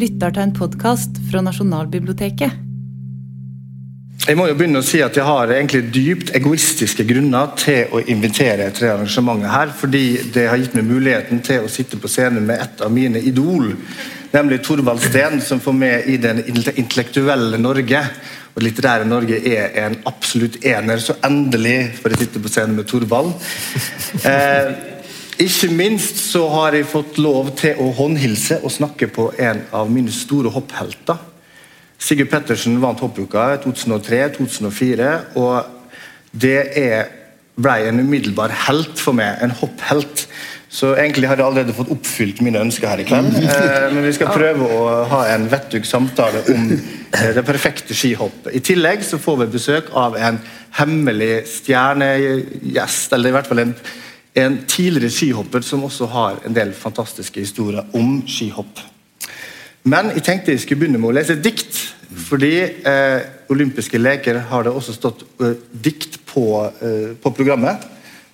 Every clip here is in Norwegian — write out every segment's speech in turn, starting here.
lytter til en podkast fra Nasjonalbiblioteket. Jeg må jo begynne å si at jeg har egentlig dypt egoistiske grunner til å invitere til det arrangementet her, fordi det har gitt meg muligheten til å sitte på scenen med et av mine idol, nemlig Thorvald Steen, som får med i det intellektuelle Norge. Og litterære Norge er en absolutt ener, så endelig får jeg sitte på scenen med Thorvald. Eh, ikke minst så har jeg fått lov til å håndhilse og snakke på en av mine store hopphelter. Sigurd Pettersen vant hoppuka i 2003-2004, og det er, ble en umiddelbar helt for meg. En hopphelt. Så egentlig har jeg allerede fått oppfylt mine ønsker her i kveld. Eh, men vi skal prøve å ha en vettug samtale om eh, det perfekte skihoppet. I tillegg så får vi besøk av en hemmelig stjernegjest, eller i hvert fall en en tidligere skihopper som også har en del fantastiske historier om skihopp. Men jeg tenkte jeg skulle begynne med å lese et dikt. Fordi eh, olympiske leker har det også stått eh, dikt på, eh, på, programmet.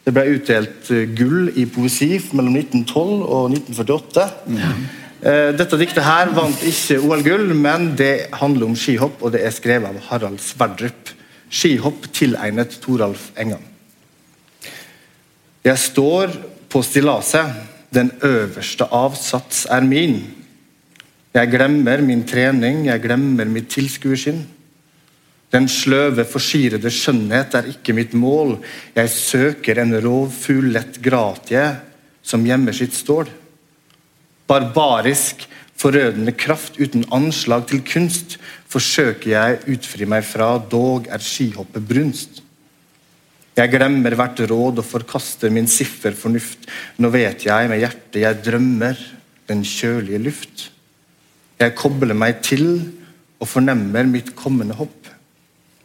Det ble utdelt eh, gull i poesi mellom 1912 og 1948. Ja. Eh, dette diktet her vant ikke OL-gull, men det handler om skihopp, og det er skrevet av Harald Sverdrup. Skihopp tilegnet Toralf Engan. Jeg står på stillaset, den øverste avsats er min. Jeg glemmer min trening, jeg glemmer mitt tilskuerskinn. Den sløve, forsirede skjønnhet er ikke mitt mål. Jeg søker en rovfugl lett gratie som gjemmer sitt stål. Barbarisk, forødende kraft uten anslag til kunst forsøker jeg utfri meg fra, dog er skihoppet brunst. Jeg glemmer hvert råd og forkaster min siffer fornuft. Nå vet jeg med hjertet jeg drømmer den kjølige luft. Jeg kobler meg til og fornemmer mitt kommende hopp.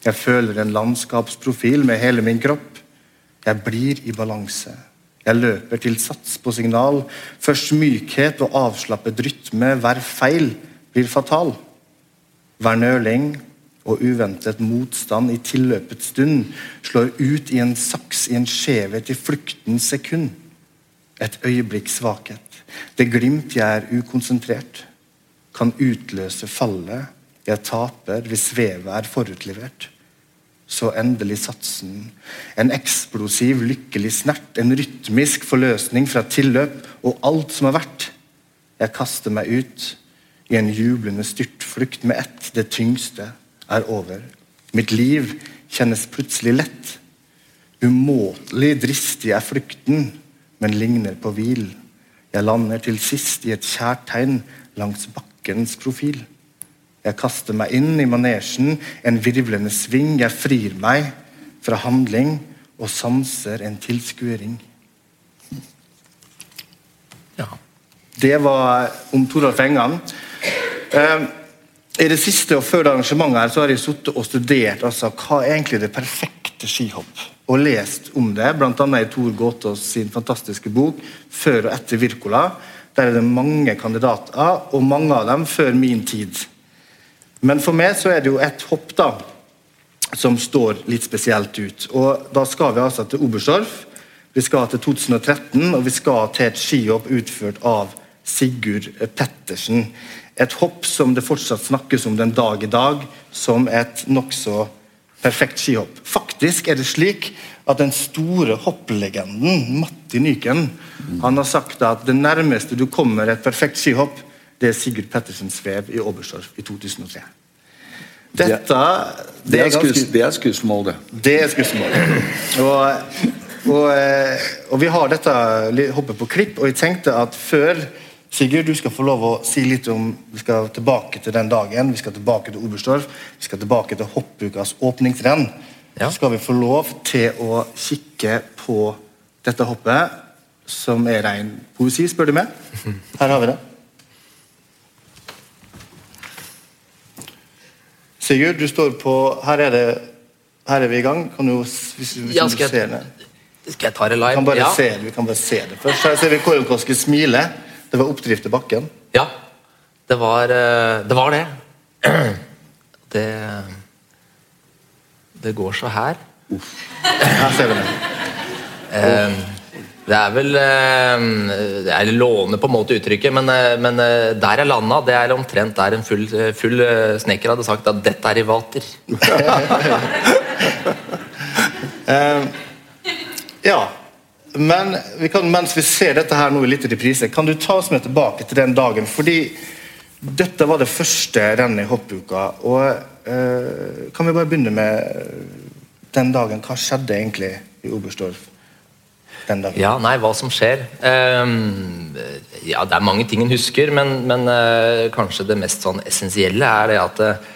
Jeg føler en landskapsprofil med hele min kropp. Jeg blir i balanse. Jeg løper til sats på signal. Først mykhet og avslappet rytme. Hver feil blir fatal. Hver nøling og uventet motstand i tilløpets stund slår ut i en saks i en skjevhet i flukten sekund. Et øyeblikks svakhet. Det glimt jeg er ukonsentrert, kan utløse fallet. Jeg taper hvis vevet er forutlevert. Så endelig satsen. En eksplosiv, lykkelig snert. En rytmisk forløsning fra tilløp og alt som har vært. Jeg kaster meg ut i en jublende styrtflukt med ett, det tyngste er over. Mitt liv kjennes plutselig lett. Umåtelig dristig er flukten, men ligner på hvil. Jeg lander til sist i et kjært tegn langs bakkens profil. Jeg kaster meg inn i manesjen, en virvlende sving. Jeg frir meg fra handling og sanser en tilskuering. Ja. Det var om Toralf Engan. Uh, i det siste og før arrangementet her, så har jeg sittet og studert altså, hva er egentlig det perfekte skihopp. Og lest om det, bl.a. i Tor Gåtås sin fantastiske bok 'Før og etter Wirkola'. Der er det mange kandidater, og mange av dem før min tid. Men for meg så er det jo et hopp da, som står litt spesielt ut. Og Da skal vi altså til Oberstdorf, vi skal til 2013, og vi skal til et skihopp utført av Sigurd Pettersen. Et hopp som det fortsatt snakkes om den dag i dag som et nokså perfekt skihopp. Faktisk er det slik at den store hopplegenden Matti Nyken han har sagt at det nærmeste du kommer et perfekt skihopp, det er Sigurd Pettersens vev i Oberstdorf i 2003. Dette Det er, det er skussmål, det. Det er skussmål. Og, og, eh, og, vi har dette hoppet på klipp, og jeg tenkte at før Sigurd, du skal få lov å si litt om Vi skal tilbake til den dagen. Vi skal tilbake til Oberstdorf. Vi skal tilbake til hoppukas åpningsrenn. Ja. Så skal vi få lov til å kikke på dette hoppet, som er ren poesi, spør du meg. Her har vi det. Sigurd, du står på Her er, det, her er vi i gang. Kan du, hvis, hvis ja, skal, jeg, skal jeg ta det live? Vi kan bare, ja. se, vi kan bare se det først. Her ser vi Koronkoski smile. Det var oppdrift til bakken? Ja, det var eh, det. Var det. det. det går så her. Uff. Her ser vi det. Det er vel Jeg låner på en måte uttrykket, men, eh, men eh, der jeg landa, det er omtrent der en full, full snekker hadde sagt at 'dette er i vater'. ja. Men vi kan, mens vi ser dette her nå i litt reprise, kan du ta oss med tilbake til den dagen? Fordi dette var det første rennet i hoppuka. Og uh, kan vi bare begynne med den dagen? Hva skjedde egentlig i Oberstdorf? den dagen? Ja, nei, hva som skjer? Um, ja, det er mange ting en husker, men, men uh, kanskje det mest sånn essensielle er det at uh,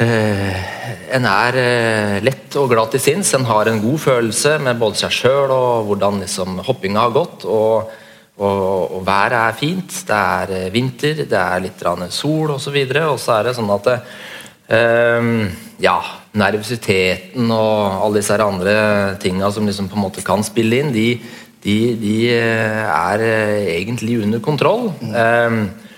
en er uh, lett og glad til sinns. En har en god følelse med både seg sjøl og hvordan liksom, hoppinga har gått. og og, og, været er fint, det er vinter, det er litt sol osv. Og, så og så er det sånn at um, ja, nervøsiteten og alle disse andre tinga som liksom på en måte kan spille inn, de, de, de eh, er eh, egentlig under kontroll. Mm. Eh,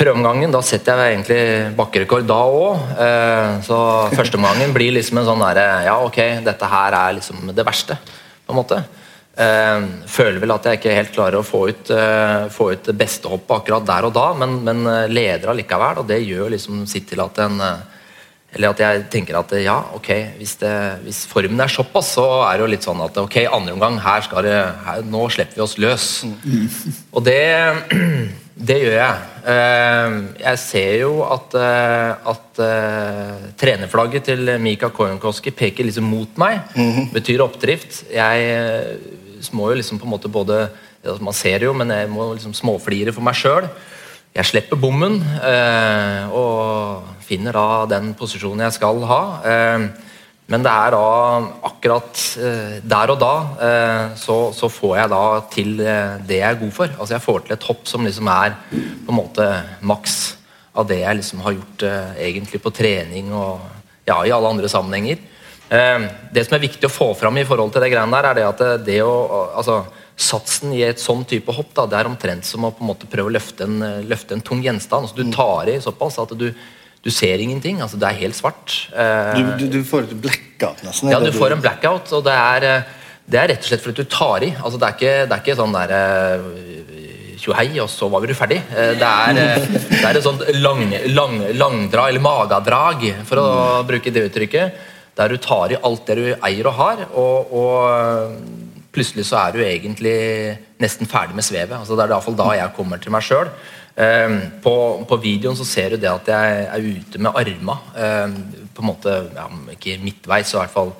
prøveomgangen, da setter jeg egentlig bakkerekord da òg. Eh, så førsteomgangen blir liksom en sånn derre Ja, ok, dette her er liksom det verste, på en måte. Eh, føler vel at jeg ikke helt klarer å få ut, eh, få ut det beste hoppet akkurat der og da, men, men leder allikevel, og det gjør liksom sitt til at en eller at jeg tenker at ja, ok, hvis, det, hvis, formen er såpass, så er det jo litt sånn at ok, andre omgang, her skal det, her, nå slipper vi oss løs. Mm. Og det, det gjør jeg. Eh, jeg ser jo at, eh, at uh, trenerflagget til Mika Kojonkoski peker liksom mot meg. Mm. Betyr oppdrift. Jeg må jo liksom på en måte både Man ser jo, men jeg må liksom småflire for meg sjøl. Jeg slipper bommen og finner da den posisjonen jeg skal ha. Eh, men det er da akkurat eh, der og da eh, så, så, får jeg da til det jeg er god for. Altså Jeg får til et hopp som liksom er på en måte maks av det jeg liksom har gjort egentlig på trening og ja, i alle andre sammenhenger. Det som er viktig å få fram i forhold til det greiene der, er det at det å altså, Satsen i et sånn type hopp da, det er omtrent som å på en måte prøve å løfte en, løfte en tung gjenstand. Altså, du tar i såpass at du du ser ingenting. altså Det er helt svart. Du, du, du får et blackout, nesten? Ja, du får en blackout. og det er, eh, det er rett og slett fordi du tar i. altså Det er ikke, det er ikke sånn der eh, tjohei, og så var vi ferdig. Eh, det er, det er et sånt lang, lang, langdrag, eller magadrag, for å mm. bruke det uttrykket, der du tar i alt det du eier og har, og, og plutselig så er du egentlig nesten ferdig med svevet. altså Det er iallfall da jeg kommer til meg sjøl. Ehm, på, på, videoen så ser du det at jeg er ute med arma. Ehm, på en måte, ja, Ikke midtveis, så i hvert fall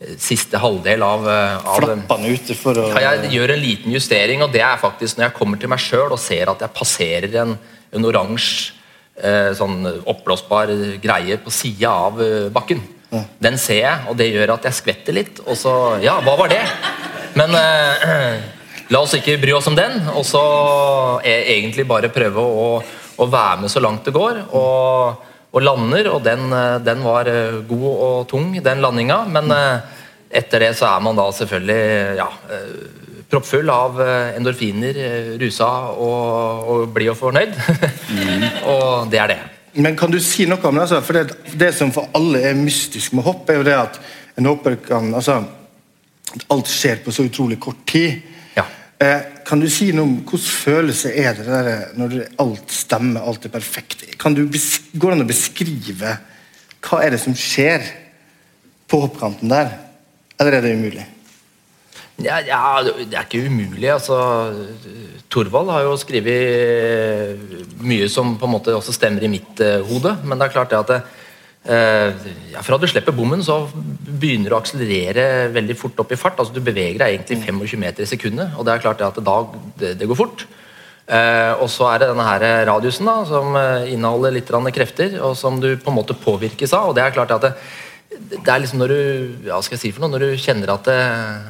eh, siste halvdel av, eh, av Flappene ute for å ja, Jeg gjør en liten justering, og det er faktisk når jeg kommer til meg sjøl og ser at jeg passerer en, en oransje eh, sånn oppblåsbar greie på sida av bakken. Ja. Den ser jeg, og det gjør at jeg skvetter litt. Og så Ja, hva var det? Men eh, La oss ikke bry oss om den, og så egentlig bare prøve å, å være med så langt det går. Og, og lander, og den, den, var eh, god og tung, den landinga. Men eh, etter det så er man da selvfølgelig ja, eh, proppfull av endorfiner, rusa og, og blid og fornøyd. Mm. og det er det. Men kan du si noe om det? Altså, for det, det, som for alle er mystisk med hopp, er jo det at en hopper kan altså, Alt skjer på så utrolig kort tid. Eh, kan du si noe om hvordan følelse er det der, når alt stemmer, alt er perfekt? Kan du Går det an å beskrive hva er det som skjer på hoppkanten der? Eller er det umulig? Ja, ja, det er ikke umulig. altså Thorvald har jo skrevet mye som på en måte også stemmer i mitt uh, hode. Men det er klart det at det, Eh, ja, Fra du slipper bommen, så begynner du å akselerere veldig fort opp i fart. altså Du beveger deg egentlig 25 meter i sekundet, og det er klart at da, det, det går fort. Eh, og så er det denne her radiusen da, som eh, inneholder litt krefter, og som du på en måte påvirkes av. og det er klart at det, det er liksom når du ja, skal jeg si for noe, når du kjenner at, det,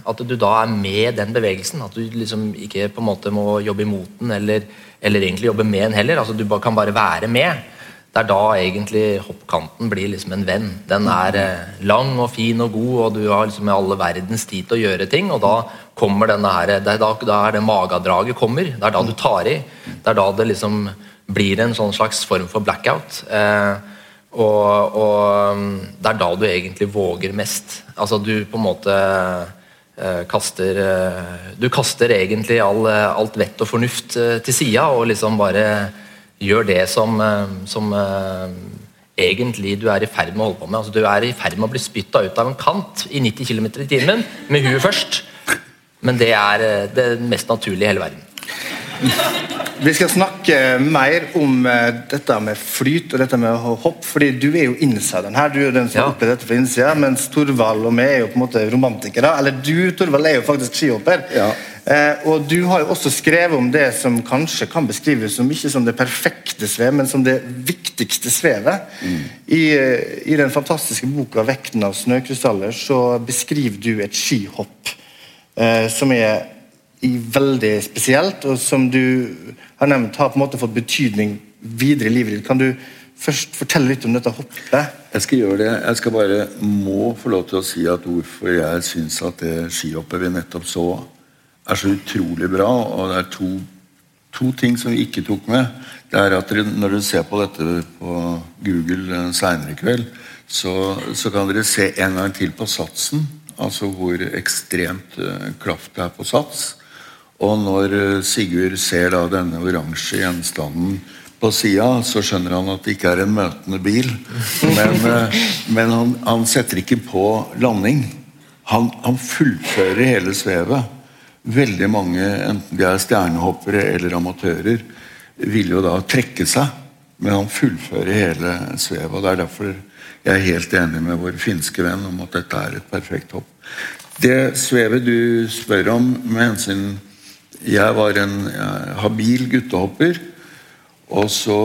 at du da er med den bevegelsen. At du liksom ikke på en måte må jobbe imot den, eller, eller egentlig jobbe med den heller. altså Du kan bare være med. Det er da egentlig hoppkanten blir liksom en venn. Den er eh, lang og fin og god, og du har liksom alle verdens tid til å gjøre ting. Og da kommer denne her, det er da, da er det magadraget kommer. Det er da du tar i. Det er da det liksom blir en sånn slags form for blackout. Eh, og, og, det er da du egentlig våger mest. Altså du på en måte uh, kaster uh, Du kaster egentlig all, alt vett og fornuft til sida og liksom bare gjør det som, som egentlig du er i ferd med å holde på med. Altså, du er i ferd med å bli spytta ut av en kant i 90 km i timen med huet først. Men det er det mest naturlige i hele verden. Vi skal snakke mer om dette med flyt og dette med hopp, fordi du er jo insideren her. Du er den som ja. opplevde dette fra innsida, mens Torvald og vi er jo på en måte romantikere. Eller du, Torvald, er jo faktisk skihopper. Ja. Uh, og du har jo også skrevet om det som kanskje kan beskrives som ikke som det perfekte svev, men som det viktigste svevet. Mm. I, uh, I, den fantastiske boka 'Vekten av snøkrystaller' så beskriver du et skihopp som er veldig spesielt, og som du har nevnt har på en måte fått betydning videre i livet ditt. Kan du først fortelle litt om dette hoppet? Jeg skal gjøre det. Jeg skal bare må få lov til å si at hvorfor jeg syns at det skihoppet vi nettopp så, er så utrolig bra. Og det er to, to ting som vi ikke tok med. Det er at dere, Når dere ser på dette på Google seinere i kveld, så, så, kan dere se en gang til på satsen. Altså hvor ekstremt uh, kraft det er på sats. Og når eh, Sigurd ser da denne oransje gjenstanden på sida, så skjønner han at det ikke er en møtende bil. Men, eh, men han, han, setter ikke på landing. Han, han, fullfører hele svevet. Veldig mange, enten de er stjernehoppere eller amatører, vil jo da trekke seg. Men han fullfører hele svevet. Det er derfor jeg er helt enig med vår finske venn om at dette er et perfekt hopp. Det svevet du spør om med hensyn jeg var en habil guttehopper. Og så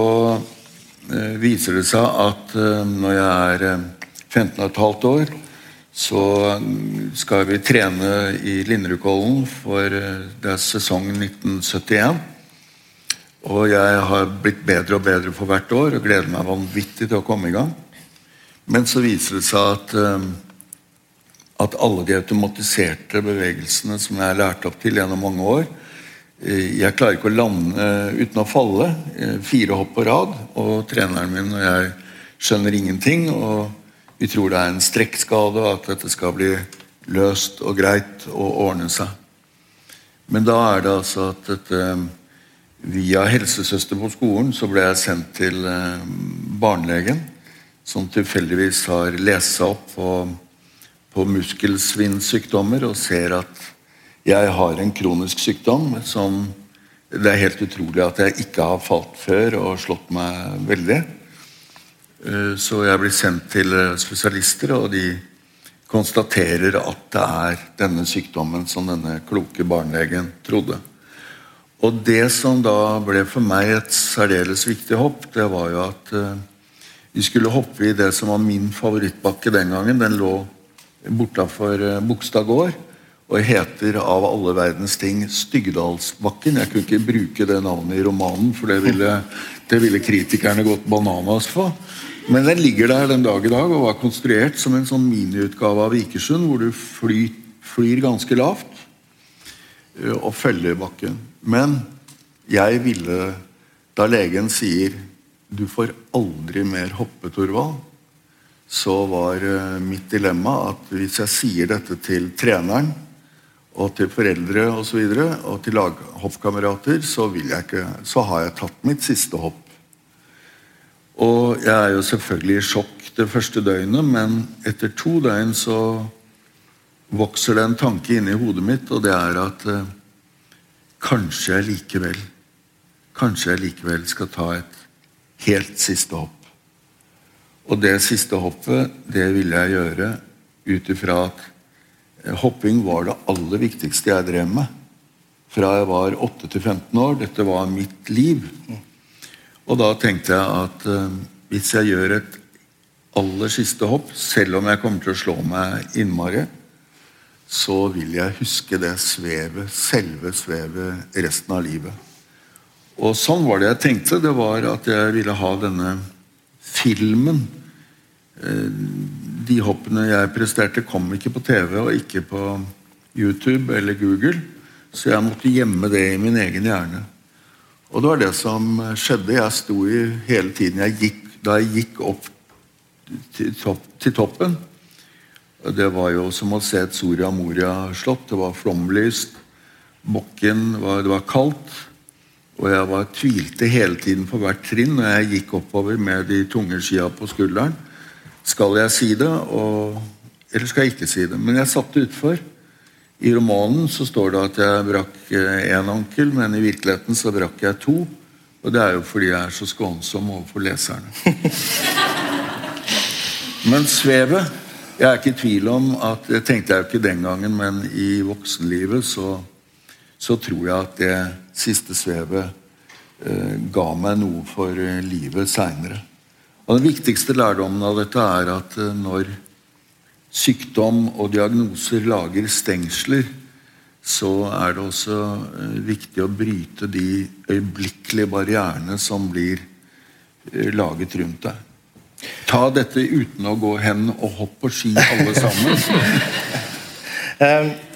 eh, viser det seg at eh, når jeg er 15 15,5 år, så skal vi trene i Linderudkollen, for eh, det er sesong 1971. Og jeg har blitt bedre og bedre for hvert år og gleder meg vanvittig til å komme i gang. Men så viser det seg at, at alle de automatiserte bevegelsene som jeg har lært opp til gjennom mange år, Eh, jeg klarer ikke å lande eh, uten å falle. Eh, fire hopp på rad. Og treneren min og jeg skjønner ingenting. Og vi tror det er en strekkskade, og at dette skal bli løst og greit og ordne seg. Men da er det altså at dette Via helsesøster på skolen så ble jeg sendt til barnelegen, som tilfeldigvis har lest seg opp på, på muskelsvinnsykdommer og ser at jeg har en kronisk sykdom som det er helt utrolig at jeg ikke har falt før og slått meg veldig. Eh, så jeg blir sendt til eh, spesialister, og de konstaterer at det er denne sykdommen som denne kloke barnelegen trodde. Og det som da ble for meg et særdeles viktig hopp, det var jo at eh, vi skulle hoppe i det som var min favorittbakke den gangen. Den lå bortafor Bogstad gård og heter av alle verdens ting Styggedalsbakken. Jeg kunne ikke bruke det navnet i romanen, for det ville, det ville kritikerne gått bananas for. Men den ligger der den dag i dag og var konstruert som en sånn miniutgave av Vikersund, hvor du flyr, flyr ganske lavt eh, og følger bakken. Men jeg ville, da legen sier 'du får aldri mer hoppe, Torvald', så var eh, mitt dilemma at hvis jeg sier dette til treneren og til foreldre osv. Og, så videre, og til laghoppkamerater, så, så har jeg tatt mitt siste hopp. Og jeg er jo selvfølgelig i sjokk det første døgnet, men etter to døgn så vokser det en tanke inni hodet mitt, og det er at eh, kanskje jeg likevel Kanskje jeg likevel skal ta et helt siste hopp. Og det siste hoppet, det ville jeg gjøre ut ifra at Hopping var det aller viktigste jeg drev med fra jeg var 8 til 15 år. Dette var mitt liv. Og da tenkte jeg at eh, hvis jeg gjør et aller siste hopp, selv om jeg kommer til å slå meg innmari, så vil jeg huske det svevet, selve svevet, resten av livet. Og sånn var det jeg tenkte. Det var at jeg ville ha denne filmen. Uh, de hoppene jeg presterte, kom ikke på TV og ikke på YouTube eller Google. Så jeg måtte gjemme det i min egen hjerne. Og det var det som skjedde. Jeg sto i hele tiden jeg gikk, Da jeg gikk opp til, topp, til toppen, Det var jo som å se et Soria Moria-slott. Det var flomlyst. Bokken var, Det var kaldt. Og jeg var, tvilte hele tiden på hvert trinn når jeg gikk oppover med de tunge skia på skulderen. Skal jeg si det, og, eller skal jeg ikke si det? Men jeg satte utfor. I romanen så står det at jeg brakk én ankel, men i virkeligheten så brakk jeg to. Og det er jo fordi jeg er så skånsom overfor leserne. Men svevet Jeg er ikke i tvil om at Det tenkte jeg jo ikke den gangen, men i voksenlivet så, så tror jeg at det siste svevet eh, ga meg noe for eh, livet seinere. Den viktigste lærdommen av dette er at eh, når sykdom og diagnoser lager stengsler, så er det også eh, viktig å bryte de øyeblikkelige barrierene som blir eh, laget rundt deg. Ta dette uten å gå hen og hoppe på ski, alle sammen.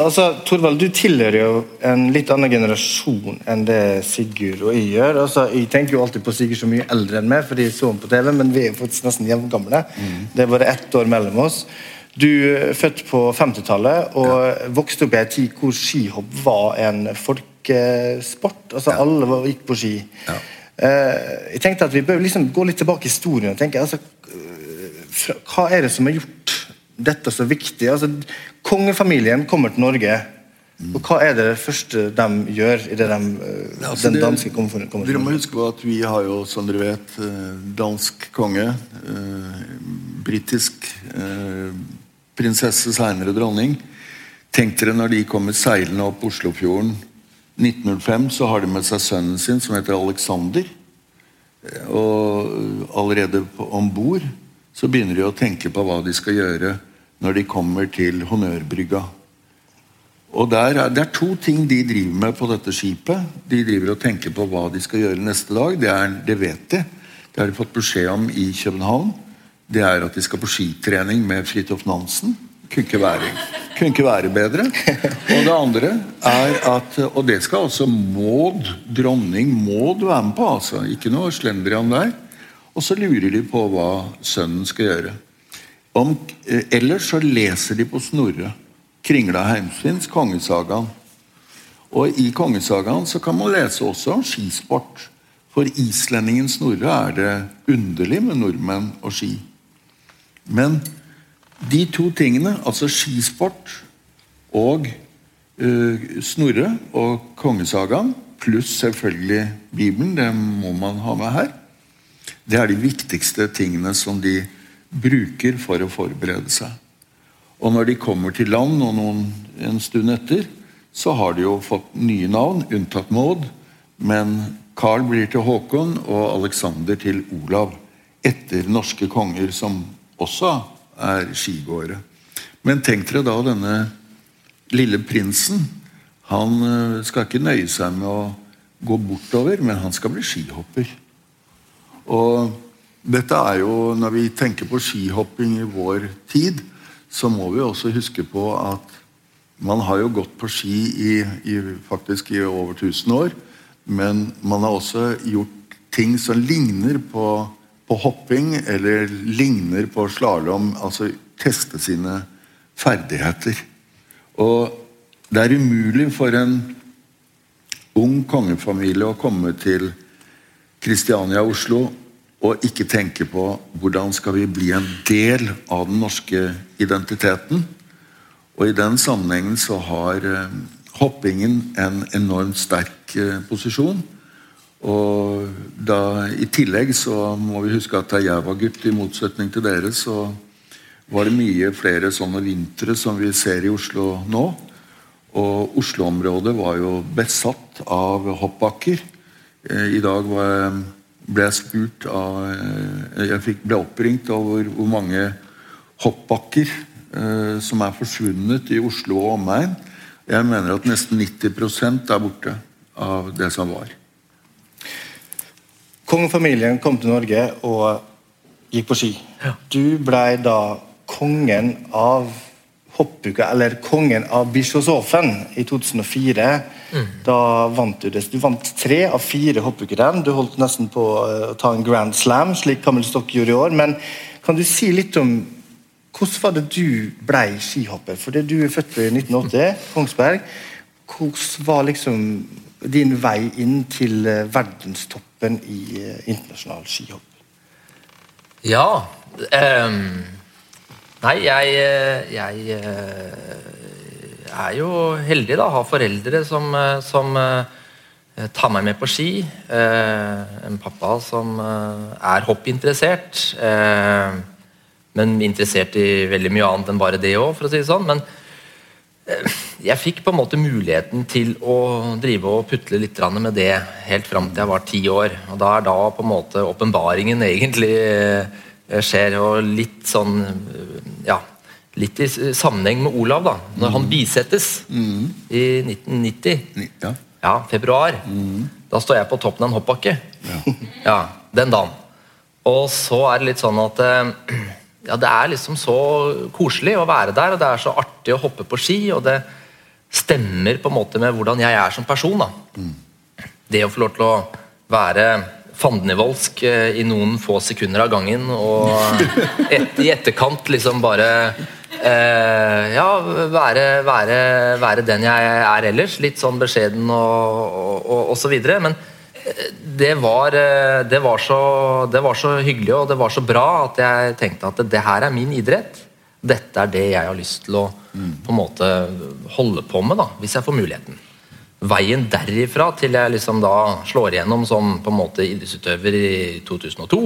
altså, Torvald, du tilhører jo en litt annen generasjon enn det Sigurd og jeg gjør. Altså, jeg tenker jo alltid på Sigurd så mye eldre enn meg, fordi jeg så ham på TV, men vi er jo faktisk nesten jevngamle. Mm. Det er bare ett år mellom oss. Du er født på 50-tallet og ja. vokste opp i en tid hvor skihopp var en folkesport. Altså, ja. Alle gikk på ski. Ja. Uh, jeg tenkte at Vi bør liksom gå litt tilbake i historien. og tenke, altså, uh, fra, Hva er det som er gjort dette så viktig? Altså, Kongefamilien kommer til Norge. Og Hva er det første de gjør i det de, ja, altså, den danske Norge Dere må huske på at Vi har jo, som dere vet, dansk konge. britisk prinsesse, seinere dronning. Tenk dere når de kommer seilende opp Oslofjorden 1905 så har de med seg sønnen sin, som heter Alexander. Og allerede om bord så begynner de å tenke på hva de skal gjøre når de kommer til Honnørbrygga. Og der er, Det er to ting de driver med på dette skipet. De driver og tenker på hva de skal gjøre neste dag. Det, er, det vet de. Det har de fått beskjed om i København. Det er at de skal på skitrening med Fridtjof Nansen. Kunne ikke være, kunne ikke være bedre. Og det andre er at Og det skal altså Maud, dronning Maud, være med på. altså, Ikke noe slendrian der. Og så lurer de på hva sønnen skal gjøre. Om, eh, ellers så leser de på Snorre. Kringla Heimsvins, Kongesagaen. Og i Kongesagaen så kan man lese også om skisport. For islendingen Snorre er det underlig med nordmenn og ski. Men de to tingene, altså skisport og uh, Snorre og kongesagaen, pluss selvfølgelig Bibelen, det må man ha med her, det er de viktigste tingene som de bruker for å forberede seg. Og når de kommer til land og noen, en stund etter, så har de jo fått nye navn, unntatt Maud. Men Carl blir til Håkon og Alexander til Olav. Etter norske konger som også er skigåere. Men tenk dere da denne lille prinsen. Han eh, skal ikke nøye seg med å gå bortover, men han skal bli skihopper. Og dette er jo, Når vi tenker på skihopping i vår tid, så må vi også huske på at man har jo gått på ski i, i, faktisk i over 1000 år. Men man har også gjort ting som ligner på på hopping eller ligner på slalåm. Altså teste sine ferdigheter. Og det er umulig for en ung kongefamilie å komme til Kristiania, Oslo, og ikke tenke på hvordan skal vi bli en del av den norske identiteten. Og I den sammenhengen så har eh, hoppingen en enormt sterk eh, posisjon. Og da, I tillegg så må vi huske at da jeg var gutt, i motsetning til dere, så var det mye flere sånne vintre som vi ser i Oslo nå. Og Oslo-området var jo besatt av hoppbakker. Eh, I dag var jeg, ble jeg spurt av eh, Jeg fikk, ble oppringt over hvor mange hoppbakker eh, som er forsvunnet i Oslo og omegn. Jeg mener at nesten 90% er borte av det som var. Kongefamilien kom til Norge og gikk på ski. Ja. Du blei da kongen av hoppuka, eller kongen av Bischofshofen i 2004. Mm. Da vant du det. Du vant tre av fire hoppukrenn. Du holdt nesten på å ta en grand slam, slik Camel Stock gjorde i år. Men kan du si litt om hvordan var det du ble skihopper? For det du er født i 1980, Kongsberg. Hvordan var liksom din vei inn til eh, verdenstoppen i eh, internasjonal skihopp? Ja ehm, Nei, jeg, eh, jeg eh, er jo heldig, da. Har foreldre som, eh, som tar meg med på ski. En pappa som er hoppinteressert. Men interessert i veldig mye annet enn bare det òg, for å si det sånn. Men jeg fikk på en måte muligheten til å drive og putle litt med det helt fram til jeg var ti år. Og da er da på en måte åpenbaringen egentlig skjer, og litt sånn Ja, litt i sammenheng med Olav, da. Når han bisettes i 1990. Ja. Ja, februar. Da står jeg på toppen av en hoppbakke. Ja. Den dagen. Og så er det litt sånn at eh, ja, det er liksom så koselig å være der, og det er så artig å hoppe på ski, og det stemmer på en måte med hvordan jeg er som person. da. Det å få lov til å være fandenivoldsk eh, i noen få sekunder av gangen, og et, i etterkant liksom bare eh, Ja, være, være, være den jeg er ellers. Litt sånn beskjeden og, og, og, og så videre. Men eh, det var, eh, det, var så, det var så hyggelig og det var så bra at jeg tenkte at det her er min idrett. Dette er det jeg har lyst til å på en måte holde på med, da, hvis jeg får muligheten. Veien derifra til jeg liksom da slår igjennom som på en måte idrettsutøver i 2002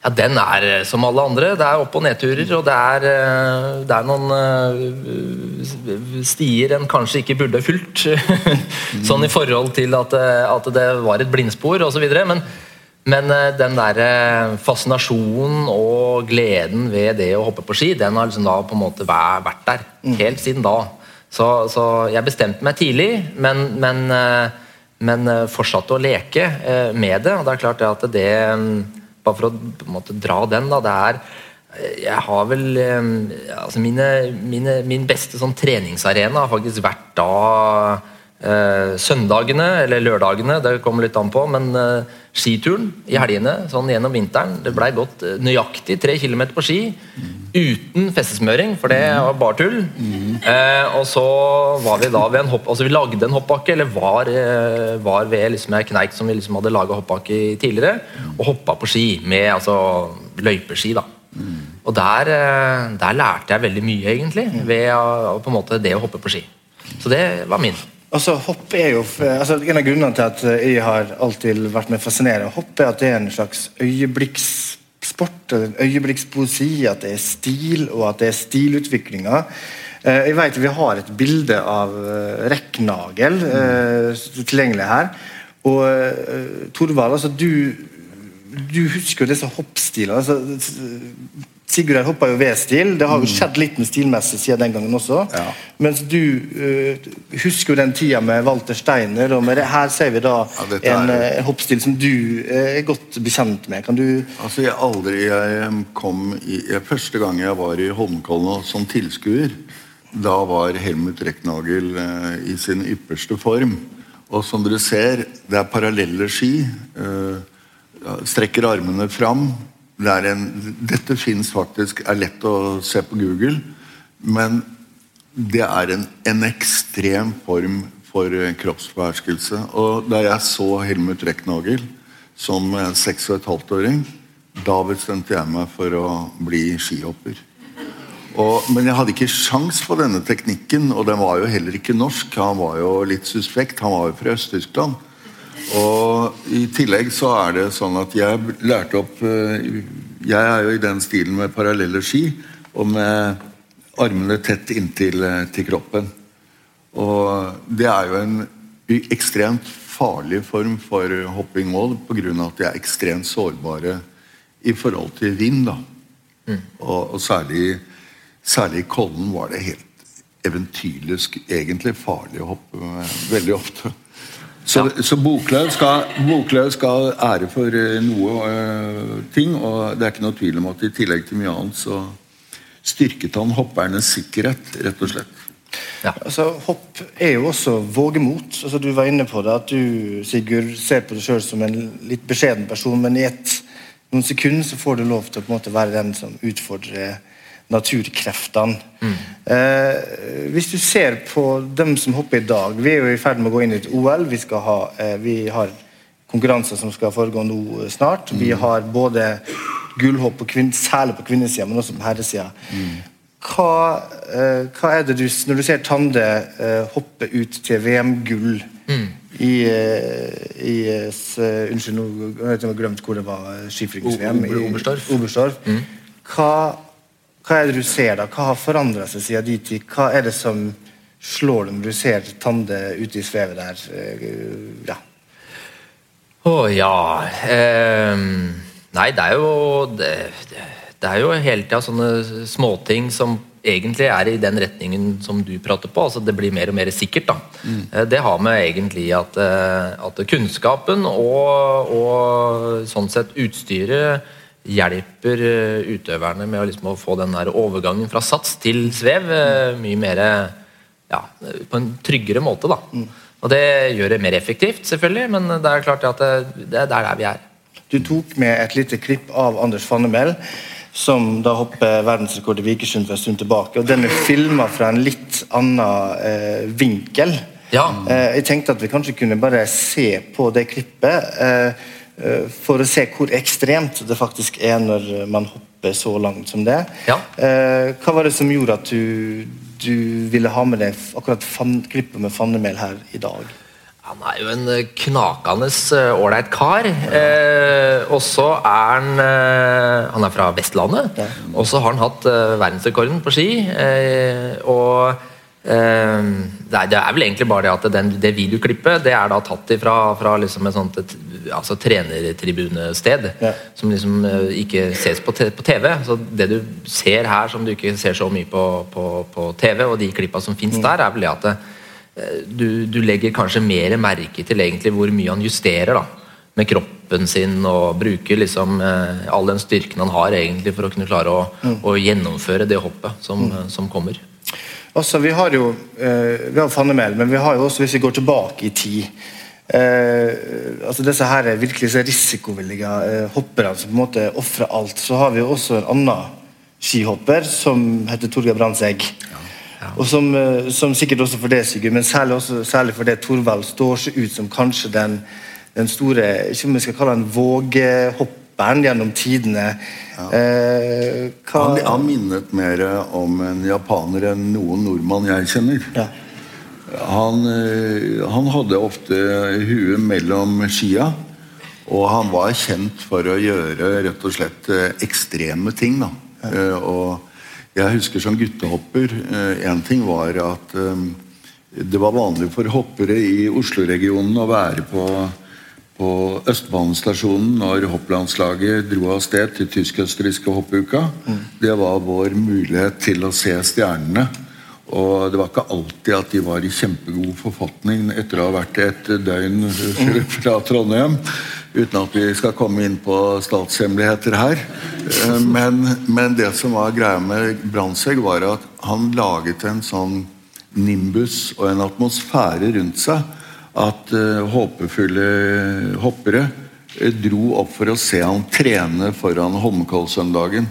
ja, Den er eh, som alle andre. Det er opp- og nedturer, og det er, eh, det er noen eh, stier en kanskje ikke burde fulgt. sånn i forhold til at, at det var et blindspor osv. Men, men den der fascinasjonen og gleden ved det å hoppe på ski, den har liksom da på en måte vært der. Helt siden da. Så, så jeg bestemte meg tidlig, men, men, eh, men eh, fortsatte å leke eh, med det. Og det er klart at det mm, Bare for å måte dra den, da. Det er Jeg har vel altså mine, mine, Min beste sånn treningsarena har faktisk vært da søndagene eller lørdagene, det kommer litt an på, men skituren i helgene sånn gjennom vinteren. Det blei gått eh, nøyaktig tre kilometer på ski uten festesmøring, for det var bare tull. Eh, og så var vi da ved en hopp, altså vi lagde en hoppbakke, eller var, eh, var ved liksom ei kneik som vi liksom hadde laga hoppbakke i tidligere, og hoppa på ski med altså løypeski. da. Og der, eh, der lærte jeg veldig mye, egentlig, ved å- på en måte det å hoppe på ski. Så det var min. Altså, hopp er jo, altså, En av grunnene til at jeg har alltid vært med fascinerende hopp, er at det er en slags øyeblikkssport, en øyeblikkspoesi, at det er stil, og at det er stilutviklinga. Eh, Jeg vet Vi har et bilde av eh, Rekknagel mm. tilgjengelig her. Og Torvald, altså du, du husker jo disse hoppstilene. altså Sigurd her hoppa jo V-stil. Det har jo skjedd litt med stilmessig siden den gangen også. Ja. Mens du uh, husker jo den tida med Walter Steiner. Og det, her ser vi da Ja, er... en eh, hoppstil som du uh, er godt bekjent med. Kan du Altså, jeg aldri jeg kom i, jeg, Første gang jeg var i Holmenkollen som tilskuer, da var Helmut Recknagel i sin ypperste form. Og som dere ser, det er parallelle ski. Strekker armene fram. Det er en, dette fins faktisk, er lett å se på Google, men det er en, en ekstrem form for eh, kroppsbeherskelse. Og da jeg så Helmut Recknagel som eh, seks og et halvt åring, da bestemte jeg meg for å bli skihopper. Og, men jeg hadde ikke sjans på denne teknikken, og den var jo heller ikke norsk. Han var jo litt suspekt, han var jo fra Øst-Tyskland. Og i tillegg så er det sånn at jeg lærte opp eh, Jeg er jo i den stilen med parallelle ski, og med armene tett inntil eh, til kroppen. Og det er jo en ekstremt farlig form for hopping òg, pga. at de er ekstremt sårbare i forhold til vind. da. Og, og særlig, særlig i Kollen var det helt eventyrlig, egentlig farlig å hoppe med veldig ofte. Så, så Boklöv skal, ha ære for eh, noe uh, ting, og det er ikke noe tvil om at i tillegg til mye annet så styrket han hoppernes sikkerhet, rett og slett. Ja. Altså, Hopp er jo også vågemot. Altså, du var inne på det at du Sigurd, ser på deg sjøl som en litt beskjeden person, men i et, noen sekunder så får du lov til å på en måte være den som utfordrer naturkreftene. Eh, hvis du ser på dem som hopper i dag Vi er jo i ferd med å gå inn i et OL. Vi, skal ha, eh, vi har konkurranser som skal foregå nå snart. Vi har både gullhopp, på særlig på kvinnesida, men også på herresida. Hva, eh, hva er det du, Når du ser Tande eh, hoppe ut til VM-gull i, eh, i eh, s, Unnskyld, nå har jeg glemt hvor det var eh, skiflygings-VM. Oberstdorf. Oberstdorf. Hva, hva er det du ser da? Hva har forandra seg siden de tid? Hva er det som slår dem? når du ser Tande ute i svevet der? Eh, Ja. Å ja ehm, Nei, det er jo Det, det, er jo hele tida sånne småting som egentlig er i den retningen som du prater på. altså Det blir mer og mer sikkert. da. Mm. Det har med egentlig at, eh, at kunnskapen og, og sånn sett utstyret hjelper eh, utøverne med å, liksom, å få den der overgangen fra sats til svev eh, mye mer ja, på en tryggere måte. da. Og Det gjør det mer effektivt, selvfølgelig, men det er klart at det, det er der vi er. Du tok med et lite klipp av Anders Fannemel, som da hopper verdensrekord i Vikersund for en stund tilbake. og Den er filma fra en litt annen eh, vinkel. Ja. Eh, jeg tenkte at vi kanskje kunne bare se på det klippet eh, eh, for å se hvor ekstremt det faktisk er når man hopper så langt som det. Ja. Eh, hva var det som gjorde at du, du ville ha med deg akkurat klippet med Fannemel her i dag? Han er jo en eh, knakende eh, ålreit kar. Eh, og så er han eh, Han er fra Vestlandet. Og så har han hatt eh, verdensrekorden på ski. Eh, og eh, det, er, det er vel egentlig bare det at den, det videoklippet det er da tatt ifra fra liksom et sånt et, altså trenertribunested. Ja. Som liksom eh, ikke ses på, på TV. Så det du ser her som du ikke ser så mye på, på, på TV, og de klippa som fins der, er vel det at det, eh, du, du legger kanskje mer merke til egentlig hvor mye han justerer da, med kroppen sin og bruker liksom eh, all den styrken han har egentlig for å kunne klare å, å gjennomføre det hoppet som, som kommer. Altså, vi har jo eh, vi har Fannemel, men vi har jo også, hvis vi går tilbake i tid eh, altså Disse her er virkelig så risikovillige eh, hopperne som på en måte ofrer alt. Så har vi jo også en annen skihopper som heter Torgeir Brandtzæg. Og som, eh, som sikkert også for det, Sigurd, men særlig, også, særlig for det Thorvald står seg ut som kanskje den, den store ikke om vi skal kalle han vågehopperen gjennom tidene. Eh, hva, Han, han minnet mer om en japaner enn noen nordmann jeg kjenner. ja. Han, eh, han hadde ofte huet mellom skia, og han var kjent for å gjøre rett og slett eh, ekstreme ting. Da. Ja. Og jeg husker som guttehopper Én ting var at eh, det var vanlig for hoppere i Oslo-regionen å være på, på Østbanestasjonen når hopplandslaget dro av sted til tysk-østerrikske hoppeuka. Det var vår mulighet til å se stjernene. Og det var ikke alltid at de var i kjempegod forfatning etter å ha vært et døgn fra Trondheim. Uten at vi skal komme inn på statshemmeligheter her. Eh, Men, men det som var greia med Brandtzæg, var at han laget en sånn nimbus og en atmosfære rundt seg at eh, håpefulle hoppere eh, dro opp for å se han trene foran Holmenkollsøndagen.